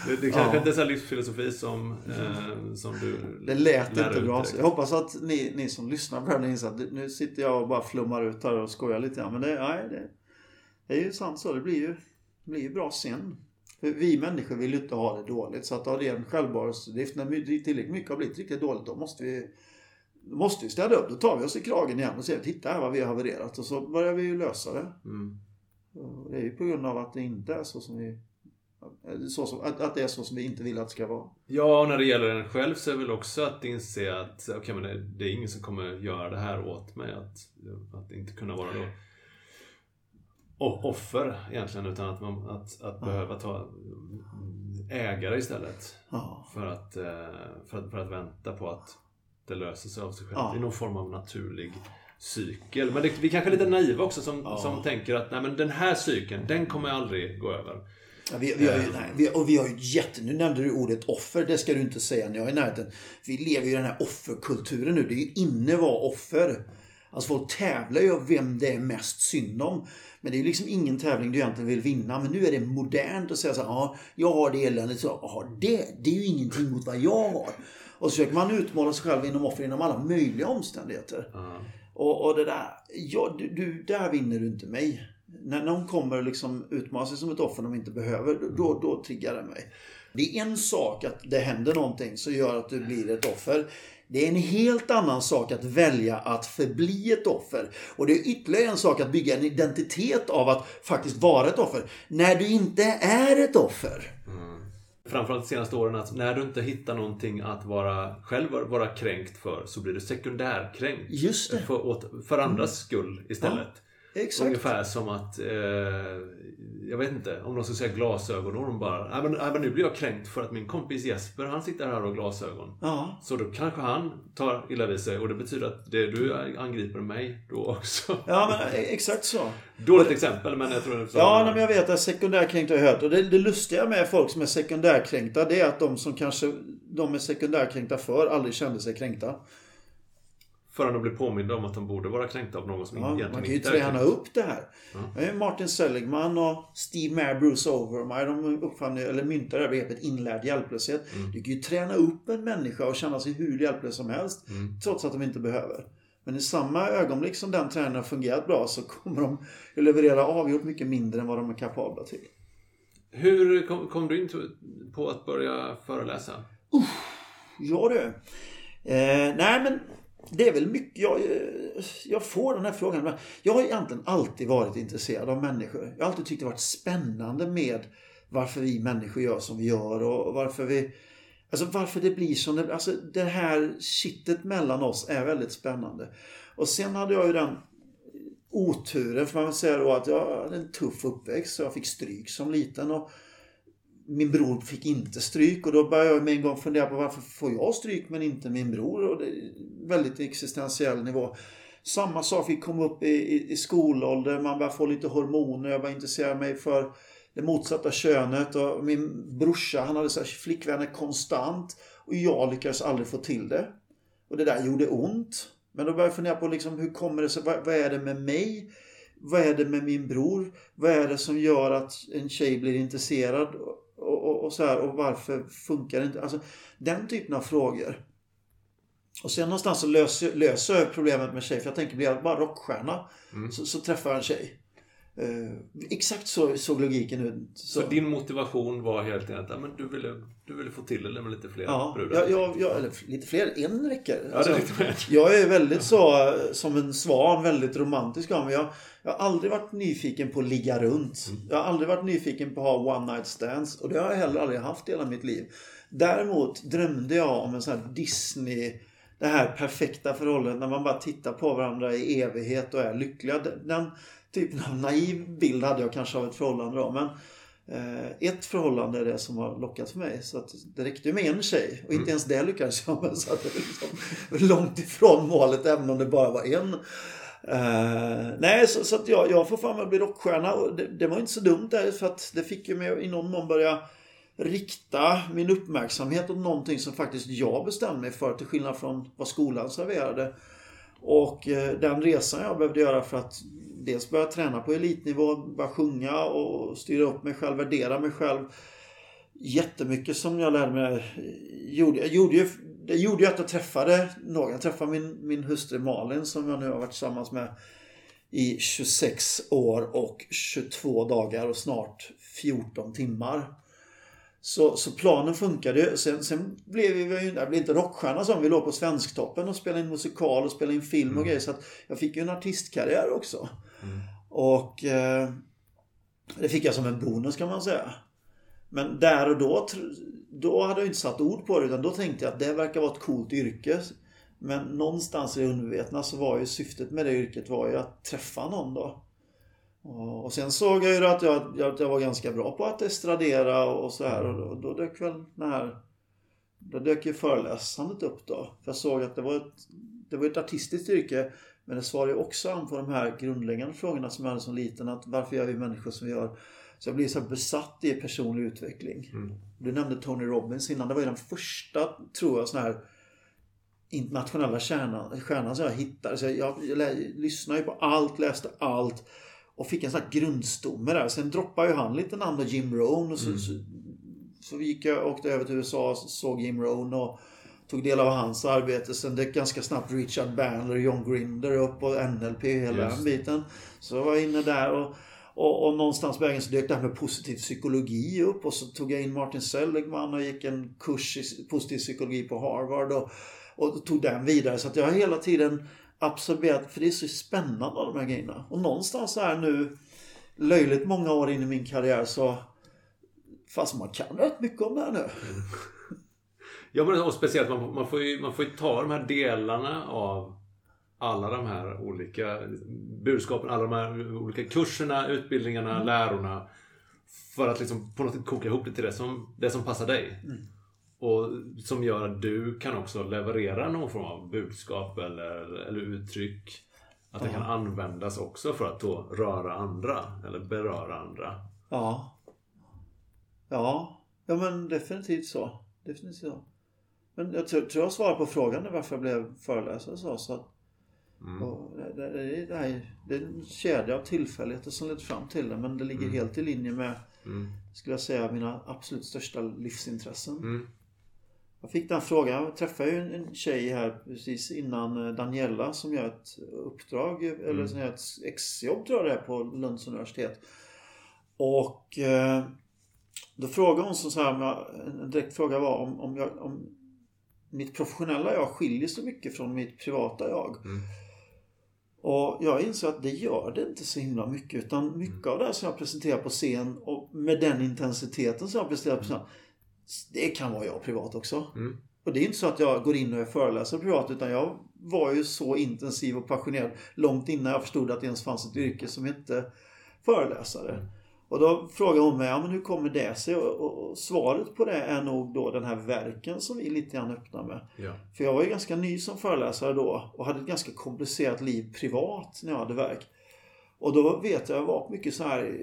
Det, det kanske ja. inte är så livsfilosofi som, eh, som du Det lät inte bra. Jag hoppas att ni, ni som lyssnar här inser att nu sitter jag och bara flummar ut här och skojar lite grann. Men det, nej, det, det är ju sant så. Det blir ju, det blir ju bra sen. För vi människor vill ju inte ha det dåligt. Så att ha det en självbevarelsedrift, när tillräckligt mycket har blivit riktigt dåligt, då måste vi då måste vi städa upp. Då tar vi oss i kragen igen och säger titta här vad vi har havererat. Och så börjar vi ju lösa det. Mm. Det är ju på grund av att det inte är så som vi så som, att, att det är så som vi inte vill att det ska vara. Ja, och när det gäller en själv så är det väl också att inse att okay, men det, det, är ingen som kommer göra det här åt mig. Att, att inte kunna vara då offer egentligen, utan att, man, att, att ja. behöva ta ägare istället. Ja. För, att, eh, för, att, för att vänta på att det löser sig av sig självt. Ja. I någon form av naturlig cykel. Men det, vi kanske är lite naiva också som, som tänker att nej, men den här cykeln, den kommer aldrig gå över. Ja, vi, vi, har ju, eh. nej, vi, och vi har ju jätte... Nu nämnde du ordet offer. Det ska du inte säga när jag är i närheten. Vi lever ju i den här offerkulturen nu. Det är ju inne att vara offer. Alltså folk tävlar ju om vem det är mest synd om. Men det är ju liksom ingen tävling du egentligen vill vinna. Men nu är det modernt att säga så här, ja, jag har det eländet. Så, ja, det, det är ju ingenting mot vad jag har. Och så försöker man utmåla sig själv inom offer inom alla möjliga omständigheter. Mm. Och, och det där, ja, du, du, där vinner du inte mig. När någon kommer liksom utmåla sig som ett offer de inte behöver, då, då triggar det mig. Det är en sak att det händer någonting som gör att du blir ett offer. Det är en helt annan sak att välja att förbli ett offer. Och det är ytterligare en sak att bygga en identitet av att faktiskt vara ett offer. När du inte är ett offer. Mm framförallt de senaste åren att när du inte hittar någonting att vara själv vara kränkt för så blir du sekundärkränkt. Just det. För, för andras skull istället. Ja. Exakt. Ungefär som att, eh, jag vet inte, om de skulle säga glasögon och de bara, nej men, men nu blir jag kränkt för att min kompis Jesper, han sitter här och har glasögon. Ja. Så då kanske han tar illa vid sig och det betyder att det, du angriper mig då också. Ja men e- exakt så. Dåligt exempel men jag tror det Ja, nej, men jag vet att sekundärkränkta har jag hört. Och det, det lustiga med folk som är sekundärkränkta, det är att de som kanske de är sekundärkränkta för aldrig kände sig kränkta. Förrän de blir påminda om att de borde vara kränkta av någon som ja, egentligen Man kan ju träna upp det här. Ja. Martin Seligman och Steve Mayer, Bruce Overmeyer, de uppfann, eller myntade det här begreppet inlärd hjälplöshet. Mm. Du kan ju träna upp en människa och känna sig hur hjälplös som helst. Mm. Trots att de inte behöver. Men i samma ögonblick som den träningen har fungerat bra så kommer de att leverera avgjort mycket mindre än vad de är kapabla till. Hur kom, kom du in på att börja föreläsa? Uh, ja du. Eh, nej men det är väl mycket, jag, jag får den här frågan. Jag har egentligen alltid varit intresserad av människor. Jag har alltid tyckt det varit spännande med varför vi människor gör som vi gör och varför vi Alltså varför det blir som det Alltså det här kittet mellan oss är väldigt spännande. Och sen hade jag ju den oturen, får man väl säga då, att jag hade en tuff uppväxt. Så jag fick stryk som liten. Och min bror fick inte stryk och då började jag med en gång fundera på varför får jag stryk men inte min bror? Och det är väldigt existentiell nivå. Samma sak fick komma upp i, i, i skolålder, man började få lite hormoner, jag började intressera mig för det motsatta könet och min brorsa han hade så här flickvänner konstant och jag lyckades aldrig få till det. Och det där gjorde ont. Men då började jag fundera på liksom, hur kommer det sig, vad, vad är det med mig? Vad är det med min bror? Vad är det som gör att en tjej blir intresserad? Och, så här, och varför funkar det inte? Alltså, den typen av frågor. Och sen någonstans så löser, löser jag problemet med tjej. För jag tänker, blir jag bara rockstjärna mm. så, så träffar jag en tjej. Uh, exakt så såg logiken ut. Så. så. din motivation var helt enkelt att men du, ville, du ville få till det med lite fler ja, brudar? Ja, ja, eller lite fler. En räcker. Ja, alltså, jag är väldigt så, som en svan, väldigt romantisk av mig. Jag, jag har aldrig varit nyfiken på att ligga runt. Mm. Jag har aldrig varit nyfiken på att ha one night stands. Och det har jag heller aldrig haft i hela mitt liv. Däremot drömde jag om en sån här Disney det här perfekta förhållandet när man bara tittar på varandra i evighet och är lyckliga. Den typen av naiv bild hade jag kanske av ett förhållande då. Men eh, ett förhållande är det som har lockat för mig. Så att det räckte ju med en tjej och inte mm. ens det lyckades jag med. Så att det var liksom långt ifrån målet även om det bara var en. Uh, nej, så, så, att jag, jag får fan bli rockstjärna och det, det var inte så dumt där för att det fick ju mig i någon mån börja rikta min uppmärksamhet åt någonting som faktiskt jag bestämde mig för till skillnad från vad skolan serverade. Och eh, den resan jag behövde göra för att dels börja träna på elitnivå, börja sjunga och styra upp mig själv, värdera mig själv. Jättemycket som jag lärde mig. Gjorde, jag gjorde ju det gjorde ju att jag träffade någon. Jag träffade min, min hustru Malin som jag nu har varit tillsammans med i 26 år och 22 dagar och snart 14 timmar. Så, så planen funkade ju. Sen, sen blev vi ju, jag blev inte rockstjärna som vi låg på Svensktoppen och spelade in musikal och spelade in film och mm. grejer. Så att jag fick ju en artistkarriär också. Mm. Och eh, det fick jag som en bonus kan man säga. Men där och då då hade jag inte satt ord på det utan då tänkte jag att det verkar vara ett coolt yrke. Men någonstans i det undermedvetna så var ju syftet med det yrket var ju att träffa någon då. Och sen såg jag ju att jag, att jag var ganska bra på att estradera och så här och då, då dök väl den här Då dök ju föreläsandet upp då. För jag såg att det var ett, det var ett artistiskt yrke men det svarar ju också an på de här grundläggande frågorna som jag hade som liten. Att varför gör vi människor som vi gör? Så jag blir så besatt i personlig utveckling. Mm. Du nämnde Tony Robbins innan. Det var ju den första, tror jag, sån här internationella stjärnan, stjärnan som jag hittade. Så jag, jag, jag lyssnade ju på allt, läste allt och fick en sån här grundstomme där. Sen droppade ju han lite namn och Jim Rohn. Och så, mm. så, så gick jag åkte över till USA och såg Jim Rohn och tog del av hans arbete. Sen dök ganska snabbt Richard Bandler, John Grinder upp och NLP, hela Just. den biten. Så jag var inne där och och, och någonstans på vägen så dök det här med positiv psykologi upp och så tog jag in Martin Seligman och gick en kurs i positiv psykologi på Harvard och, och tog den vidare. Så att jag har hela tiden absorberat, för det är så spännande de här grejerna. Och någonstans här nu, löjligt många år in i min karriär så Fast man kan rätt mycket om det här nu. Mm. Ja men och speciellt man, man, får ju, man får ju ta de här delarna av alla de här olika budskapen, alla de här olika kurserna, utbildningarna, mm. lärorna. För att liksom på något sätt koka ihop det till det som, det som passar dig. Mm. Och som gör att du kan också leverera någon form av budskap eller, eller uttryck. Att det kan användas också för att då röra andra eller beröra andra. Ja. Ja, ja men definitivt så. Definitivt så. Men jag tror, tror jag svarar på frågan varför jag blev föreläsare så. så att Mm. Det, det, det, är, det är en kedja av tillfälligheter som lett fram till det men det ligger mm. helt i linje med, mm. skulle jag säga, mina absolut största livsintressen. Mm. Jag fick den frågan, jag träffade ju en tjej här precis innan eh, Daniela som gör ett uppdrag, eller mm. som gör ett exjobb tror jag det är på Lunds universitet. Och eh, då frågade hon så här, en direkt fråga var om, om, jag, om mitt professionella jag skiljer sig mycket från mitt privata jag. Mm. Och jag inser att det gör det inte så himla mycket. Utan mycket av det som jag presenterar på scen och med den intensiteten som jag presenterar på scen. Det kan vara jag privat också. Mm. Och det är inte så att jag går in och är föreläsare privat utan jag var ju så intensiv och passionerad långt innan jag förstod att det ens fanns ett yrke som hette föreläsare. Mm. Och då frågar hon mig, ja men hur kommer det sig? Och, och, svaret på det är nog då den här verken som vi lite grann öppnar med. Ja. För jag var ju ganska ny som föreläsare då och hade ett ganska komplicerat liv privat när jag hade verk. Och då vet jag, jag var på mycket så här,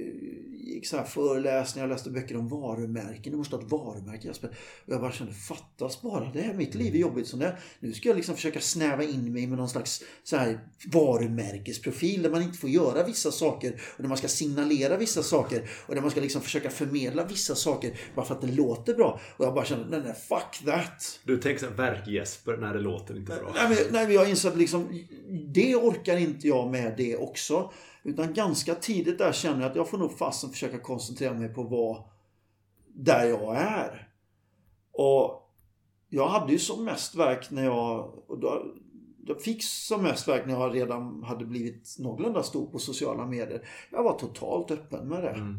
gick så här föreläsningar, läste böcker om varumärken. Du måste ha ett varumärke. Och jag bara kände, fattas bara det. Mitt liv är jobbigt som det är. Nu ska jag liksom försöka snäva in mig med någon slags så här varumärkesprofil där man inte får göra vissa saker och där man ska signalera vissa saker och där man ska liksom försöka förmedla vissa saker bara för att det låter bra. Och jag bara kände, nej, nej fuck that. Du tänker såhär, verk-Jesper, när det låter inte bra. Nej, men, nej, men jag inser att liksom, det orkar inte jag med det också. Utan ganska tidigt där känner jag att jag får nog fasen försöka koncentrera mig på vad där jag är. Och jag hade ju som mest verk när jag... Då, jag fick som mest verk när jag redan hade blivit någorlunda stor på sociala medier. Jag var totalt öppen med det. Mm.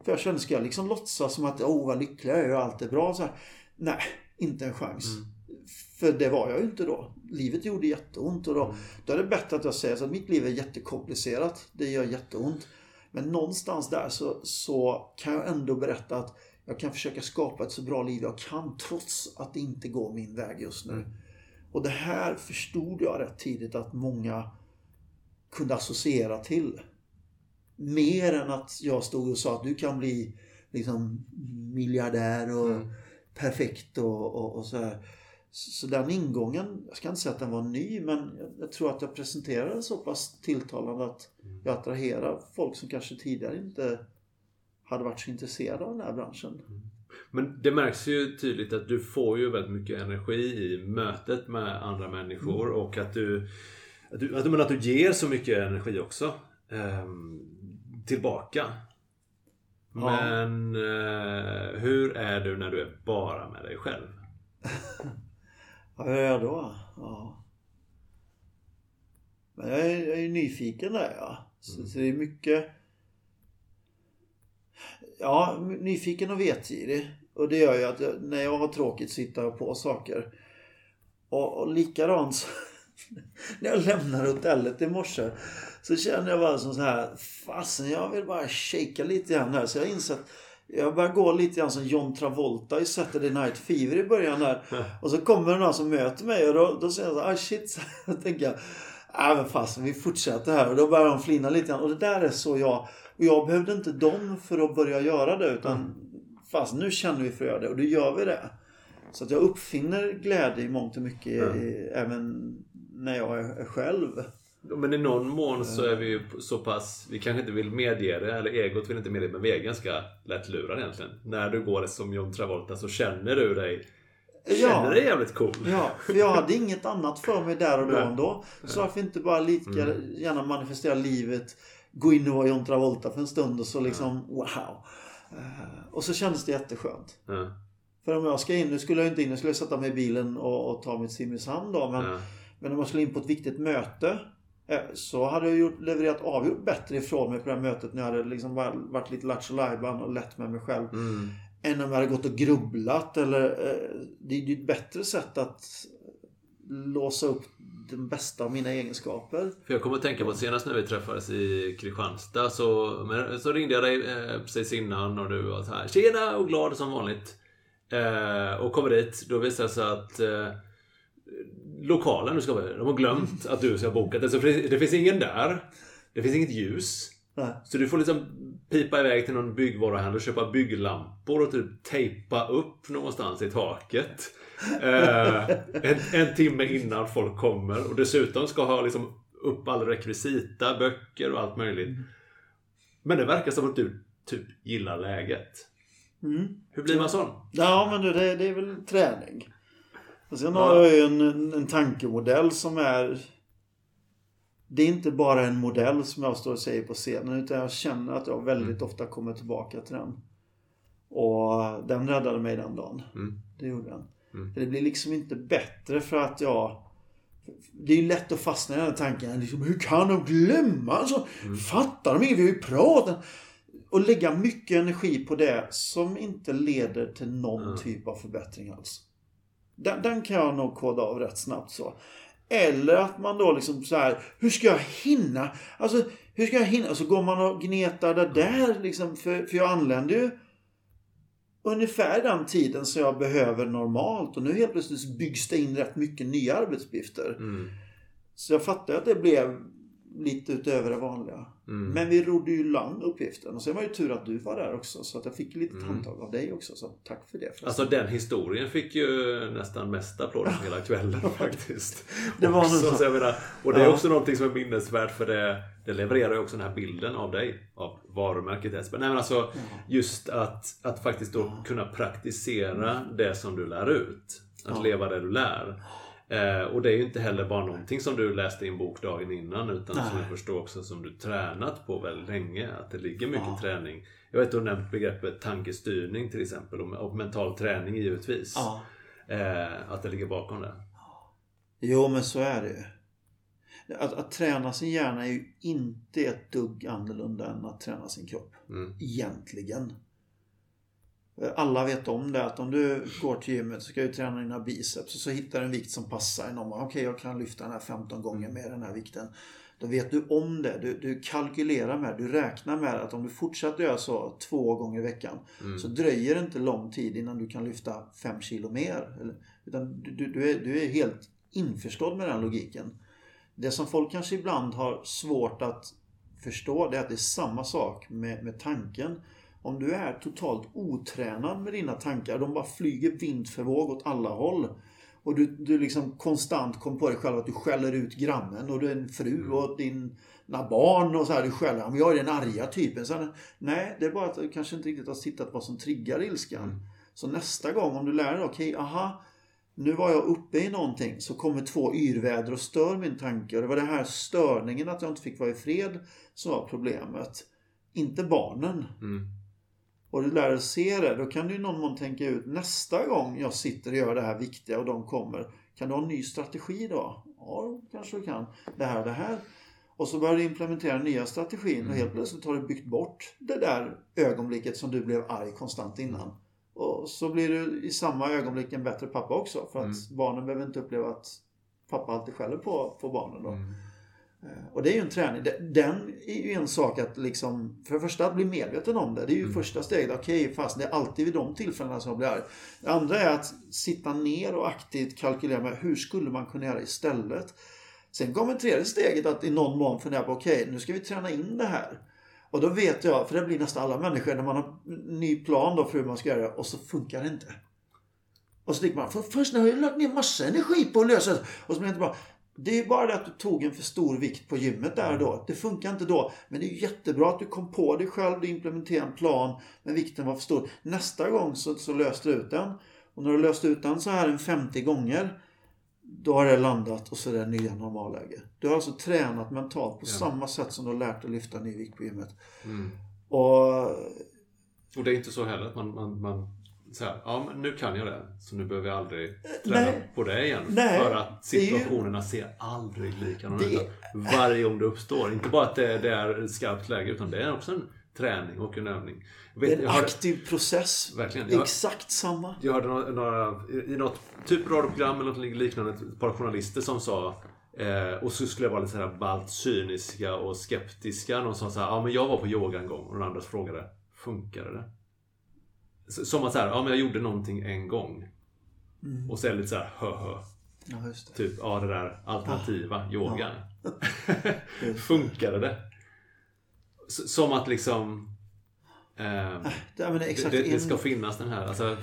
För jag kände, ska jag liksom låtsas som att åh vad lycklig jag är och allt är bra? Så här, nej, inte en chans. Mm. För det var jag ju inte då. Livet gjorde jätteont och då, då är det bättre att jag säger så att mitt liv är jättekomplicerat. Det gör jätteont. Men någonstans där så, så kan jag ändå berätta att jag kan försöka skapa ett så bra liv jag kan trots att det inte går min väg just nu. Och det här förstod jag rätt tidigt att många kunde associera till. Mer än att jag stod och sa att du kan bli liksom miljardär och Mm. perfekt och, och, och så här. Så den ingången, jag ska inte säga att den var ny, men jag, tror att jag presenterade den så pass tilltalande att jag attraherar folk som kanske tidigare inte hade varit så intresserade av den här branschen. Men det märks ju tydligt att du får ju väldigt mycket energi i mötet med andra människor Mm. och att du, att du, att, du- men att du ger så mycket energi också ehm, tillbaka. Ja. Men eh, hur är du när du är bara med dig själv? Hur är jag då? Ja. Men jag är, jag är nyfiken där ja. Så, så det är mycket... Ja, nyfiken och vetgirig. Och det gör ju att jag, när jag har tråkigt så hittar jag på saker. Och, och likadant så, när jag lämnar hotellet i morse så känner jag bara som så här, fasen jag vill bara shaka lite grann här. Så jag har insett jag börjar gå lite grann som John Travolta i Saturday Night Fever i början där. Och så kommer det någon som möter mig och då, då säger jag så här, ah shit. Så jag tänker jag, nej men fasen vi fortsätter här. Och då börjar de flina lite grann. Och det där är så jag, och jag behövde inte dem för att börja göra det. Utan fast nu känner vi för att göra det och då gör vi det. Så att jag uppfinner glädje i mångt och mycket i, även när jag är själv. Men i någon mån så är vi ju så pass, vi kanske inte vill medge det, eller egot vill inte medge det, men vi är ganska lättlurade egentligen. När du går som John Travolta så känner du dig, känner dig jävligt cool. Ja, för jag hade inget annat för mig där och då ändå. Så varför inte bara lika Mm. gärna manifestera livet, gå in och vara John Travolta för en stund och så liksom wow. Eh, Och så kändes det jätteskönt. Ja, För om jag ska in, nu skulle jag inte in, jag skulle sätta mig i bilen och, och ta till Simrishamn då. Men, ja, men om jag skulle in på ett viktigt möte så hade jag gjort, levererat avgjort bättre ifrån mig på det här mötet när jag hade liksom varit lite lattjo och lätt med mig själv. mm, Än om jag hade gått och grubblat eller eh, Det är ju ett bättre sätt att låsa upp den bästa av mina egenskaper. För jag kommer att tänka på att senast när vi träffades i Kristianstad så, men, så ringde jag dig eh, precis innan och du var så här Tjena och glad som vanligt. Eh, och kommer dit, då visar det sig att eh, lokalen du ska vara i, de har glömt att du ska ha bokat det. Så det finns ingen där. Det finns inget ljus. Nej. Så du får liksom pipa iväg till någon byggvaruhandel och köpa bygglampor och typ tejpa upp någonstans i taket. Eh, en, en timme innan folk kommer och dessutom ska ha liksom upp all rekvisita, böcker och allt möjligt. Men det verkar som att du typ gillar läget. Mm. Hur blir man sån? Ja men du, det, det är väl träning. Och sen har jag ju en, en, tankemodell som är Det är inte bara en modell som jag står och säger på scenen utan jag känner att jag väldigt ofta kommer tillbaka till den. Och den räddade mig den dagen. Mm. Det gjorde den. Mm. Det blir liksom inte bättre för att jag det är ju lätt att fastna i den här tanken. Liksom, hur kan de glömma? Alltså, Fattar de inget? Vi har ju pratat. Och lägga mycket energi på det som inte leder till någon Mm. typ av förbättring alls. Den, den kan jag nog koda av rätt snabbt så. Eller att man då liksom så här, hur ska jag hinna? Alltså, hur ska jag hinna? Och så går man och gnetar det där liksom, för, för jag anländer ju ungefär den tiden som jag behöver normalt. Och nu helt plötsligt byggs det in rätt mycket nya arbetsuppgifter. Mm. Så jag fattar att det blev lite utöver det vanliga. Mm. Men vi rodde ju land uppgiften. Och sen var det ju tur att du var där också. Så att jag fick lite Mm. handtag av dig också. Så tack för det. förresten. Alltså den historien fick ju nästan mest applåder hela kvällen faktiskt. Det var Också, så. jag menar, och det är Ja. också någonting som är minnesvärt för det, det levererar ju också den här bilden av dig. Av varumärket Espen. Nej men alltså just att, att faktiskt då kunna praktisera det som du lär ut. Att Ja. leva det du lär. Eh, och det är ju inte heller bara någonting som du läste i en bok dagen innan utan som Nej. jag förstår också som du tränat på väldigt länge. Att det ligger mycket Ja. träning. Jag vet du har nämnt begreppet tankestyrning till exempel och, och mental träning givetvis. Ja. Eh, att det ligger bakom det. Jo, men så är det ju. Att, att träna sin hjärna är ju inte ett dugg annorlunda än att träna sin kropp. Mm. Egentligen. Alla vet om det att om du går till gymmet så ska du träna dina biceps och så hittar du en vikt som passar. Okej, okay, jag kan lyfta den här 15 gånger med den här vikten. Då vet du om det. Du, du kalkylerar med, du räknar med att om du fortsätter göra så två gånger i veckan mm. så dröjer det inte lång tid innan du kan lyfta 5 kilo mer. Utan du, du, är, du är helt införstådd med den logiken. Det som folk kanske ibland har svårt att förstå det är att det är samma sak med, med tanken. Om du är totalt otränad med dina tankar, de bara flyger vind för våg åt alla håll. Och du, du liksom konstant kom på dig själv att du skäller ut grannen och din fru mm. och dina barn och så här. Du skäller. Men jag är den arga typen. Så, nej, det är bara att du kanske inte riktigt har tittat vad som triggar ilskan. Mm. Så nästa gång om du lär dig, okej, okay, aha. Nu var jag uppe i någonting så kommer två yrväder och stör min tanke. Och det var den här störningen att jag inte fick vara i fred som var problemet. Inte barnen. Mm och du lär dig se det, då kan du i någon mån tänka ut nästa gång jag sitter och gör det här viktiga och de kommer. Kan du ha en ny strategi då? Ja, kanske du kan. Det här det här. Och så börjar du implementera nya strategin och helt mm. plötsligt har du byggt bort det där ögonblicket som du blev arg konstant innan. Och så blir du i samma ögonblick en bättre pappa också. För att mm. barnen behöver inte uppleva att pappa alltid skäller på, på barnen då. Mm. Eh, och det är ju en träning. Den är ju en sak att liksom, för det första att bli medveten om det. Det är ju mm. första steget. Okej, okay, fast det är alltid vid de tillfällena som jag blir arg. Det andra är att sitta ner och aktivt kalkylera med hur skulle man kunna göra istället. Sen kommer tredje steget att i någon mån fundera på okej, okay, nu ska vi träna in det här. Och då vet jag, för det blir nästan alla människor, när man har ny plan då för hur man ska göra och så funkar det inte. Och så tänker man, för först när jag har lagt ner massa energi på att lösa det. Och så blir det inte bra. Det är bara det att du tog en för stor vikt på gymmet där och då. Det funkar inte då. Men det är jättebra att du kom på dig själv, du implementerade en plan, men vikten var för stor. Nästa gång så, så löste du ut den. Och när du löst ut den så här en 50 gånger, då har det landat och så är det nya normalläge. Du har alltså tränat mentalt på ja. samma sätt som du har lärt dig lyfta ny vikt på gymmet. Mm. Och, och det är inte så heller att man, man, man så här, ja men nu kan jag det. Så nu behöver jag aldrig träna Nej. på det igen. Nej. För att situationerna ju... ser aldrig likadana ut. Det... Varje gång det uppstår. Inte bara att det, det är skarpt läge utan det är också en träning och en övning. Vet, en aktiv process. Verkligen. Jag, Exakt samma. Jag hörde några, några, i något typ radioprogram eller något liknande ett par journalister som sa eh, och så skulle jag vara lite såhär ballt cyniska och skeptiska. Någon sa såhär, ja men jag var på yoga en gång och den andra frågade, funkade det? Som att så ja men jag gjorde någonting en gång. Mm. Och så är det lite såhär, hö hö. Ja, just det. Typ, ja det där alternativa ah. yogan. Ja. Funkade det? Som att liksom... Eh, ja, det, det, det, ska finnas den här. Alltså,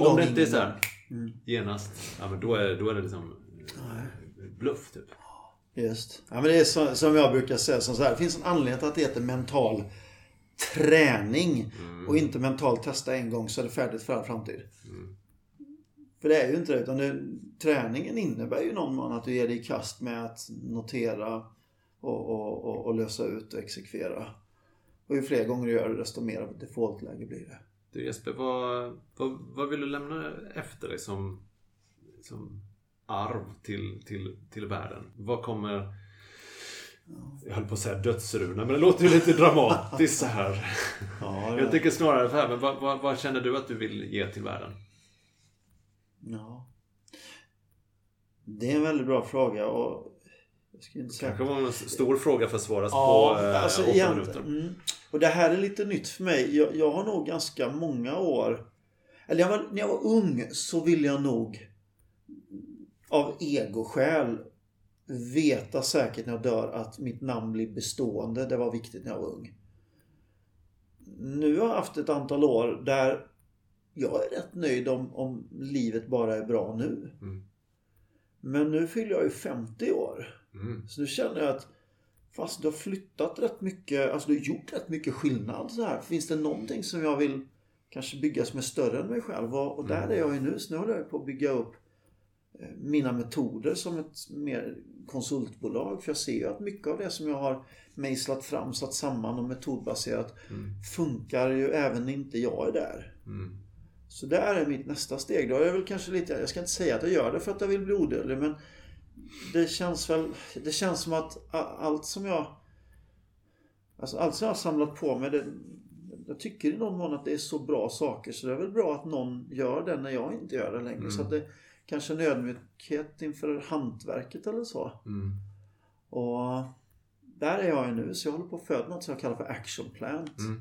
om det inte är såhär mm. genast, ja men då är, då är det liksom bluff typ. Just. Ja men det är så, som jag brukar säga, som så här, det finns en anledning till att det heter mental träning mm. och inte mentalt testa en gång så är det färdigt för all framtid. Mm. För det är ju inte det. Utan det, träningen innebär ju någon mån att du ger dig i kast med att notera och, och, och, och, lösa ut och exekvera. Och ju fler gånger du gör det desto mer av ett defaultläge blir det. Du Jesper, vad, vad, vad vill du lämna efter dig som, som arv till, till, till världen? Vad kommer jag höll på att säga dödsruna, men det låter ju lite dramatiskt så här. Ja, jag tycker snarare så här, men vad, vad, vad, känner du att du vill ge till världen? Ja. Det är en väldigt bra fråga och jag ska inte säga... kanske var en stor fråga för att svaras ja, på eh, alltså, åtta minuter. Mm. Och det här är lite nytt för mig. Jag, jag har nog ganska många år eller jag var, när jag var ung så ville jag nog av egoskäl veta säkert när jag dör att mitt namn blir bestående. Det var viktigt när jag var ung. Nu har jag haft ett antal år där jag är rätt nöjd om, om livet bara är bra nu. Mm. Men nu fyller jag ju 50 år. Mm. Så nu känner jag att fast du har flyttat rätt mycket, alltså du har gjort rätt mycket skillnad så här. Finns det någonting som jag vill kanske bygga som är större än mig själv? Och, och där mm. är jag ju nu. Så nu håller jag på att bygga upp mina metoder som ett mer konsultbolag. För jag ser ju att mycket av det som jag har mejslat fram, satt samman och metodbaserat mm. funkar ju även när inte jag är där. Mm. Så där är mitt nästa steg. Då är jag väl kanske lite, jag ska inte säga att jag gör det för att jag vill bli odödlig men det känns väl, det känns som att allt som jag Alltså allt som jag har samlat på mig det, jag tycker i någon mån att det är så bra saker så det är väl bra att någon gör det när jag inte gör det längre. Mm. Så det kanske en ödmjukhet inför hantverket eller så. Mm. Och där är jag ju nu så jag håller på att föda något som jag kallar för action plant. Mm.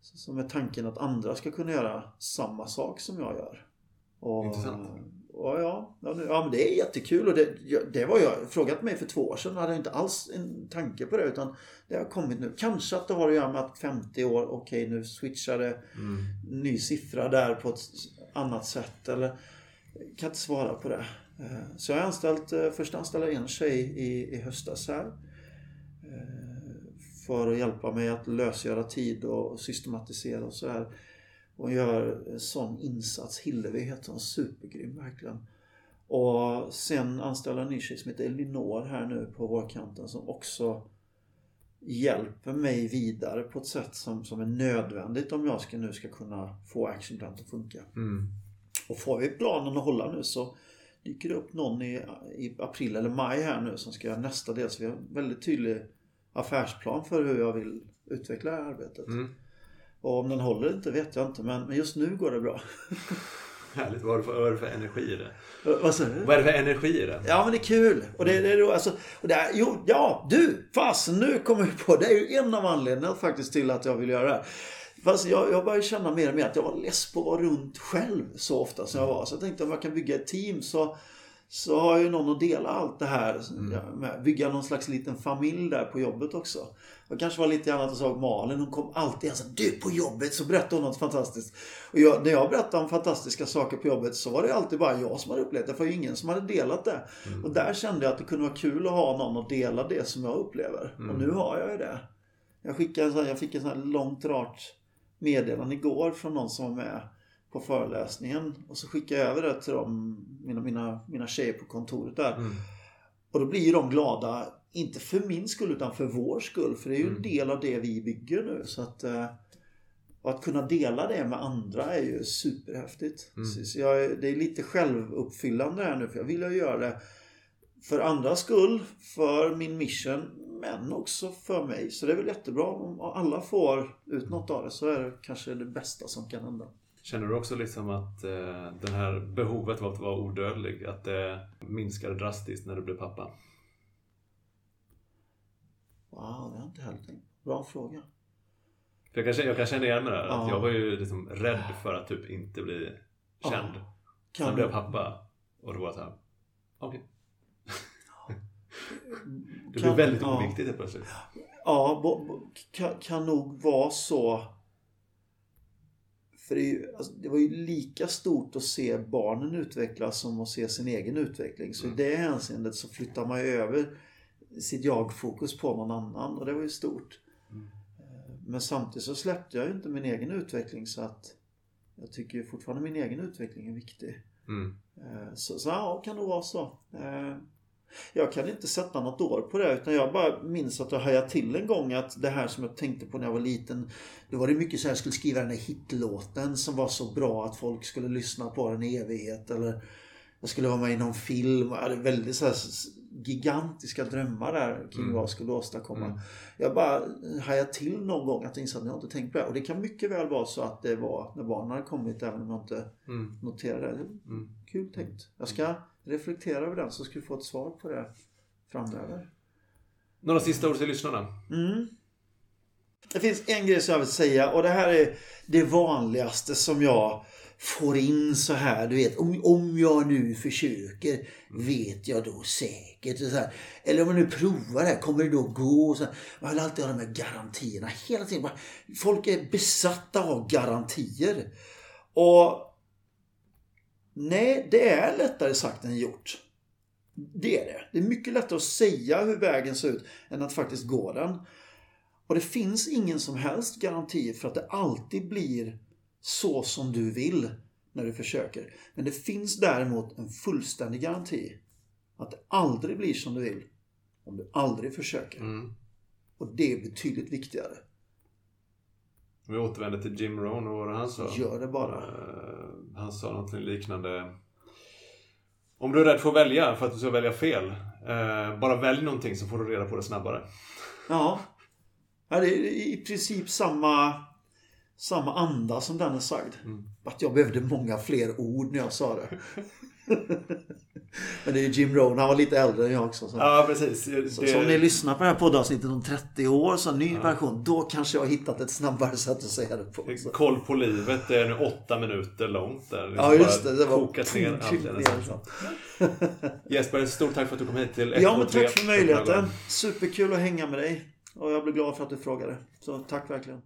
Som är tanken att andra ska kunna göra samma sak som jag gör. Och, Intressant. och ja, ja, ja, men det är jättekul och det, det var jag frågat mig för två år sedan. hade jag inte alls en tanke på det utan det har kommit nu. Kanske att det har att göra med att 50 år, okej nu switchar det Mm. ny siffra där på ett annat sätt. Eller kan inte svara på det. Eh, så jag har anställt, eh, först anställde en tjej i, i höstas här. Eh, för att hjälpa mig att lösgöra tid och systematisera och så här. Gör en sån insats. Hillevi heter hon. Supergrym verkligen. Och sen anställde jag en ny tjej som heter Elinor här nu på vårkanten som också hjälper mig vidare på ett sätt som, som är nödvändigt om jag ska, nu ska kunna få actionplan att funka. Mm. Och får vi planen att hålla nu så dyker det upp någon i, i april eller maj här nu som ska göra nästa del. Så vi har en väldigt tydlig affärsplan för hur jag vill utveckla det här arbetet. Mm. Och om den håller inte vet jag inte men, men just nu går det bra. Härligt. Vad är, det för, vad är det för energi i det? Vad? Vad är det för energi i det? Ja men det är kul. Och det, det är då alltså, och det är, jo, ja du, fasen nu kommer jag på. Det är ju en av anledningarna faktiskt till att jag vill göra det här. Fast jag, jag börjar känna mer och mer att jag var less på att vara runt själv så ofta som jag var. Så jag tänkte om jag kan bygga ett team så, så har jag ju någon att dela allt det här ja, med. Bygga någon slags liten familj där på jobbet också. Och kanske var lite annat att sa Malin. Hon kom alltid och sa du på jobbet så berättade hon något fantastiskt. Och jag, när jag berättade om fantastiska saker på jobbet så var det alltid bara jag som hade upplevt det. Det var ingen som hade delat det. Och där kände jag att det kunde vara kul att ha någon att dela det som jag upplever. Och nu har jag ju det. Jag, skickade, en sån- jag fick ett sånt här långt rart meddelande igår från någon som var med på föreläsningen. Och så skickade jag över det till dem, mina, mina, mina tjejer på kontoret där. Mm. Och då blir ju de glada, inte för min skull utan för vår skull. För det är ju en del av det vi bygger nu. Så att, eh, att kunna dela det med andra är ju superhäftigt. Så- Så jag, det är lite självuppfyllande här nu för jag vill ju göra det för andras skull, för min mission, men också för mig. Så det är väl jättebra om alla får ut något av det så är det kanske det bästa som kan hända. Känner du också liksom att eh, det här behovet av att vara odödlig, att det minskade drastiskt när du blev pappa? Wow, det har jag inte heller tänkt. Bra fråga. För jag, kan, jag kan känna igen mig där. Att Ja. jag var ju liksom rädd för att typ inte bli känd. Kan Sen blev jag pappa och då var jag såhär, okej. Det blev väldigt ja. oviktigt helt plötsligt. Ja, bo, bo, kan, kan nog vara så. För det, ju, alltså, det var ju lika stort att se barnen utvecklas som att se sin egen utveckling. Så i det hänseendet så flyttar man ju över sitt jag-fokus på någon annan och det var ju stort. Eh, Men samtidigt så släppte jag ju inte min egen utveckling så att jag tycker ju fortfarande min egen utveckling är viktig. Mm. Eh, Så, så ja, kan det vara så. Jag kan inte sätta något år på det utan jag bara minns att jag hajade till en gång att det här som jag tänkte på när jag var liten. Då var det mycket så här, jag skulle skriva den där hitlåten som var så bra att folk skulle lyssna på den i evighet. Eller jag skulle vara med i någon film. Jag hade väldigt så här gigantiska drömmar där kring vad jag skulle åstadkomma. Jag bara hajade till någon gång att jag insåg att jag inte tänkt på det. Och det kan mycket väl vara så att det var när barnen hade kommit även om jag inte Mm. noterade det. Mm. Kul tänkt. Jag ska reflektera över den så ska vi få ett svar på det framöver. Några sista ord till lyssnarna? Mm. Det finns en grej som jag vill säga och det här är det vanligaste som jag får in så här. Du vet, om, om jag nu försöker, vet jag då säkert? Så här. Eller om jag nu provar det här, kommer det då gå? Så här. Man vill alltid ha de här garantierna hela tiden. Folk är besatta av garantier. Och Nej, det är lättare sagt än gjort. Det är det. Det är mycket lättare att säga hur vägen ser ut än att faktiskt gå den. Och det finns ingen som helst garanti för att det alltid blir så som du vill när du försöker. Men det finns däremot en fullständig garanti att det aldrig blir som du vill om du aldrig försöker. Mm. Och det är betydligt viktigare. Vi återvänder till Jim Rohn och vad han sa? Gör det bara. Eh, han sa någonting liknande. Om du är rädd för att välja för att du ska välja fel. eh, bara välj någonting så får du reda på det snabbare. Ja. ja det är i princip samma, samma anda som den är sagd. Att jag behövde många fler ord när jag sa det. Men det är ju Jim Rohn, han var lite äldre än jag också. Så. Ja, precis. Så, Det- så om ni lyssnar på det här poddavsnittet om 30 år, så ny version, då kanske jag har hittat ett snabbare sätt att säga det på. Så. Koll på livet det är nu åtta minuter långt. Där. Liksom Ja, just det. Det var kokat ner så. Jesper, stort tack för att du kom hit till Ja, men 123. tack för möjligheten. Superkul att hänga med dig. Och jag blir glad för att du frågade. Så tack verkligen.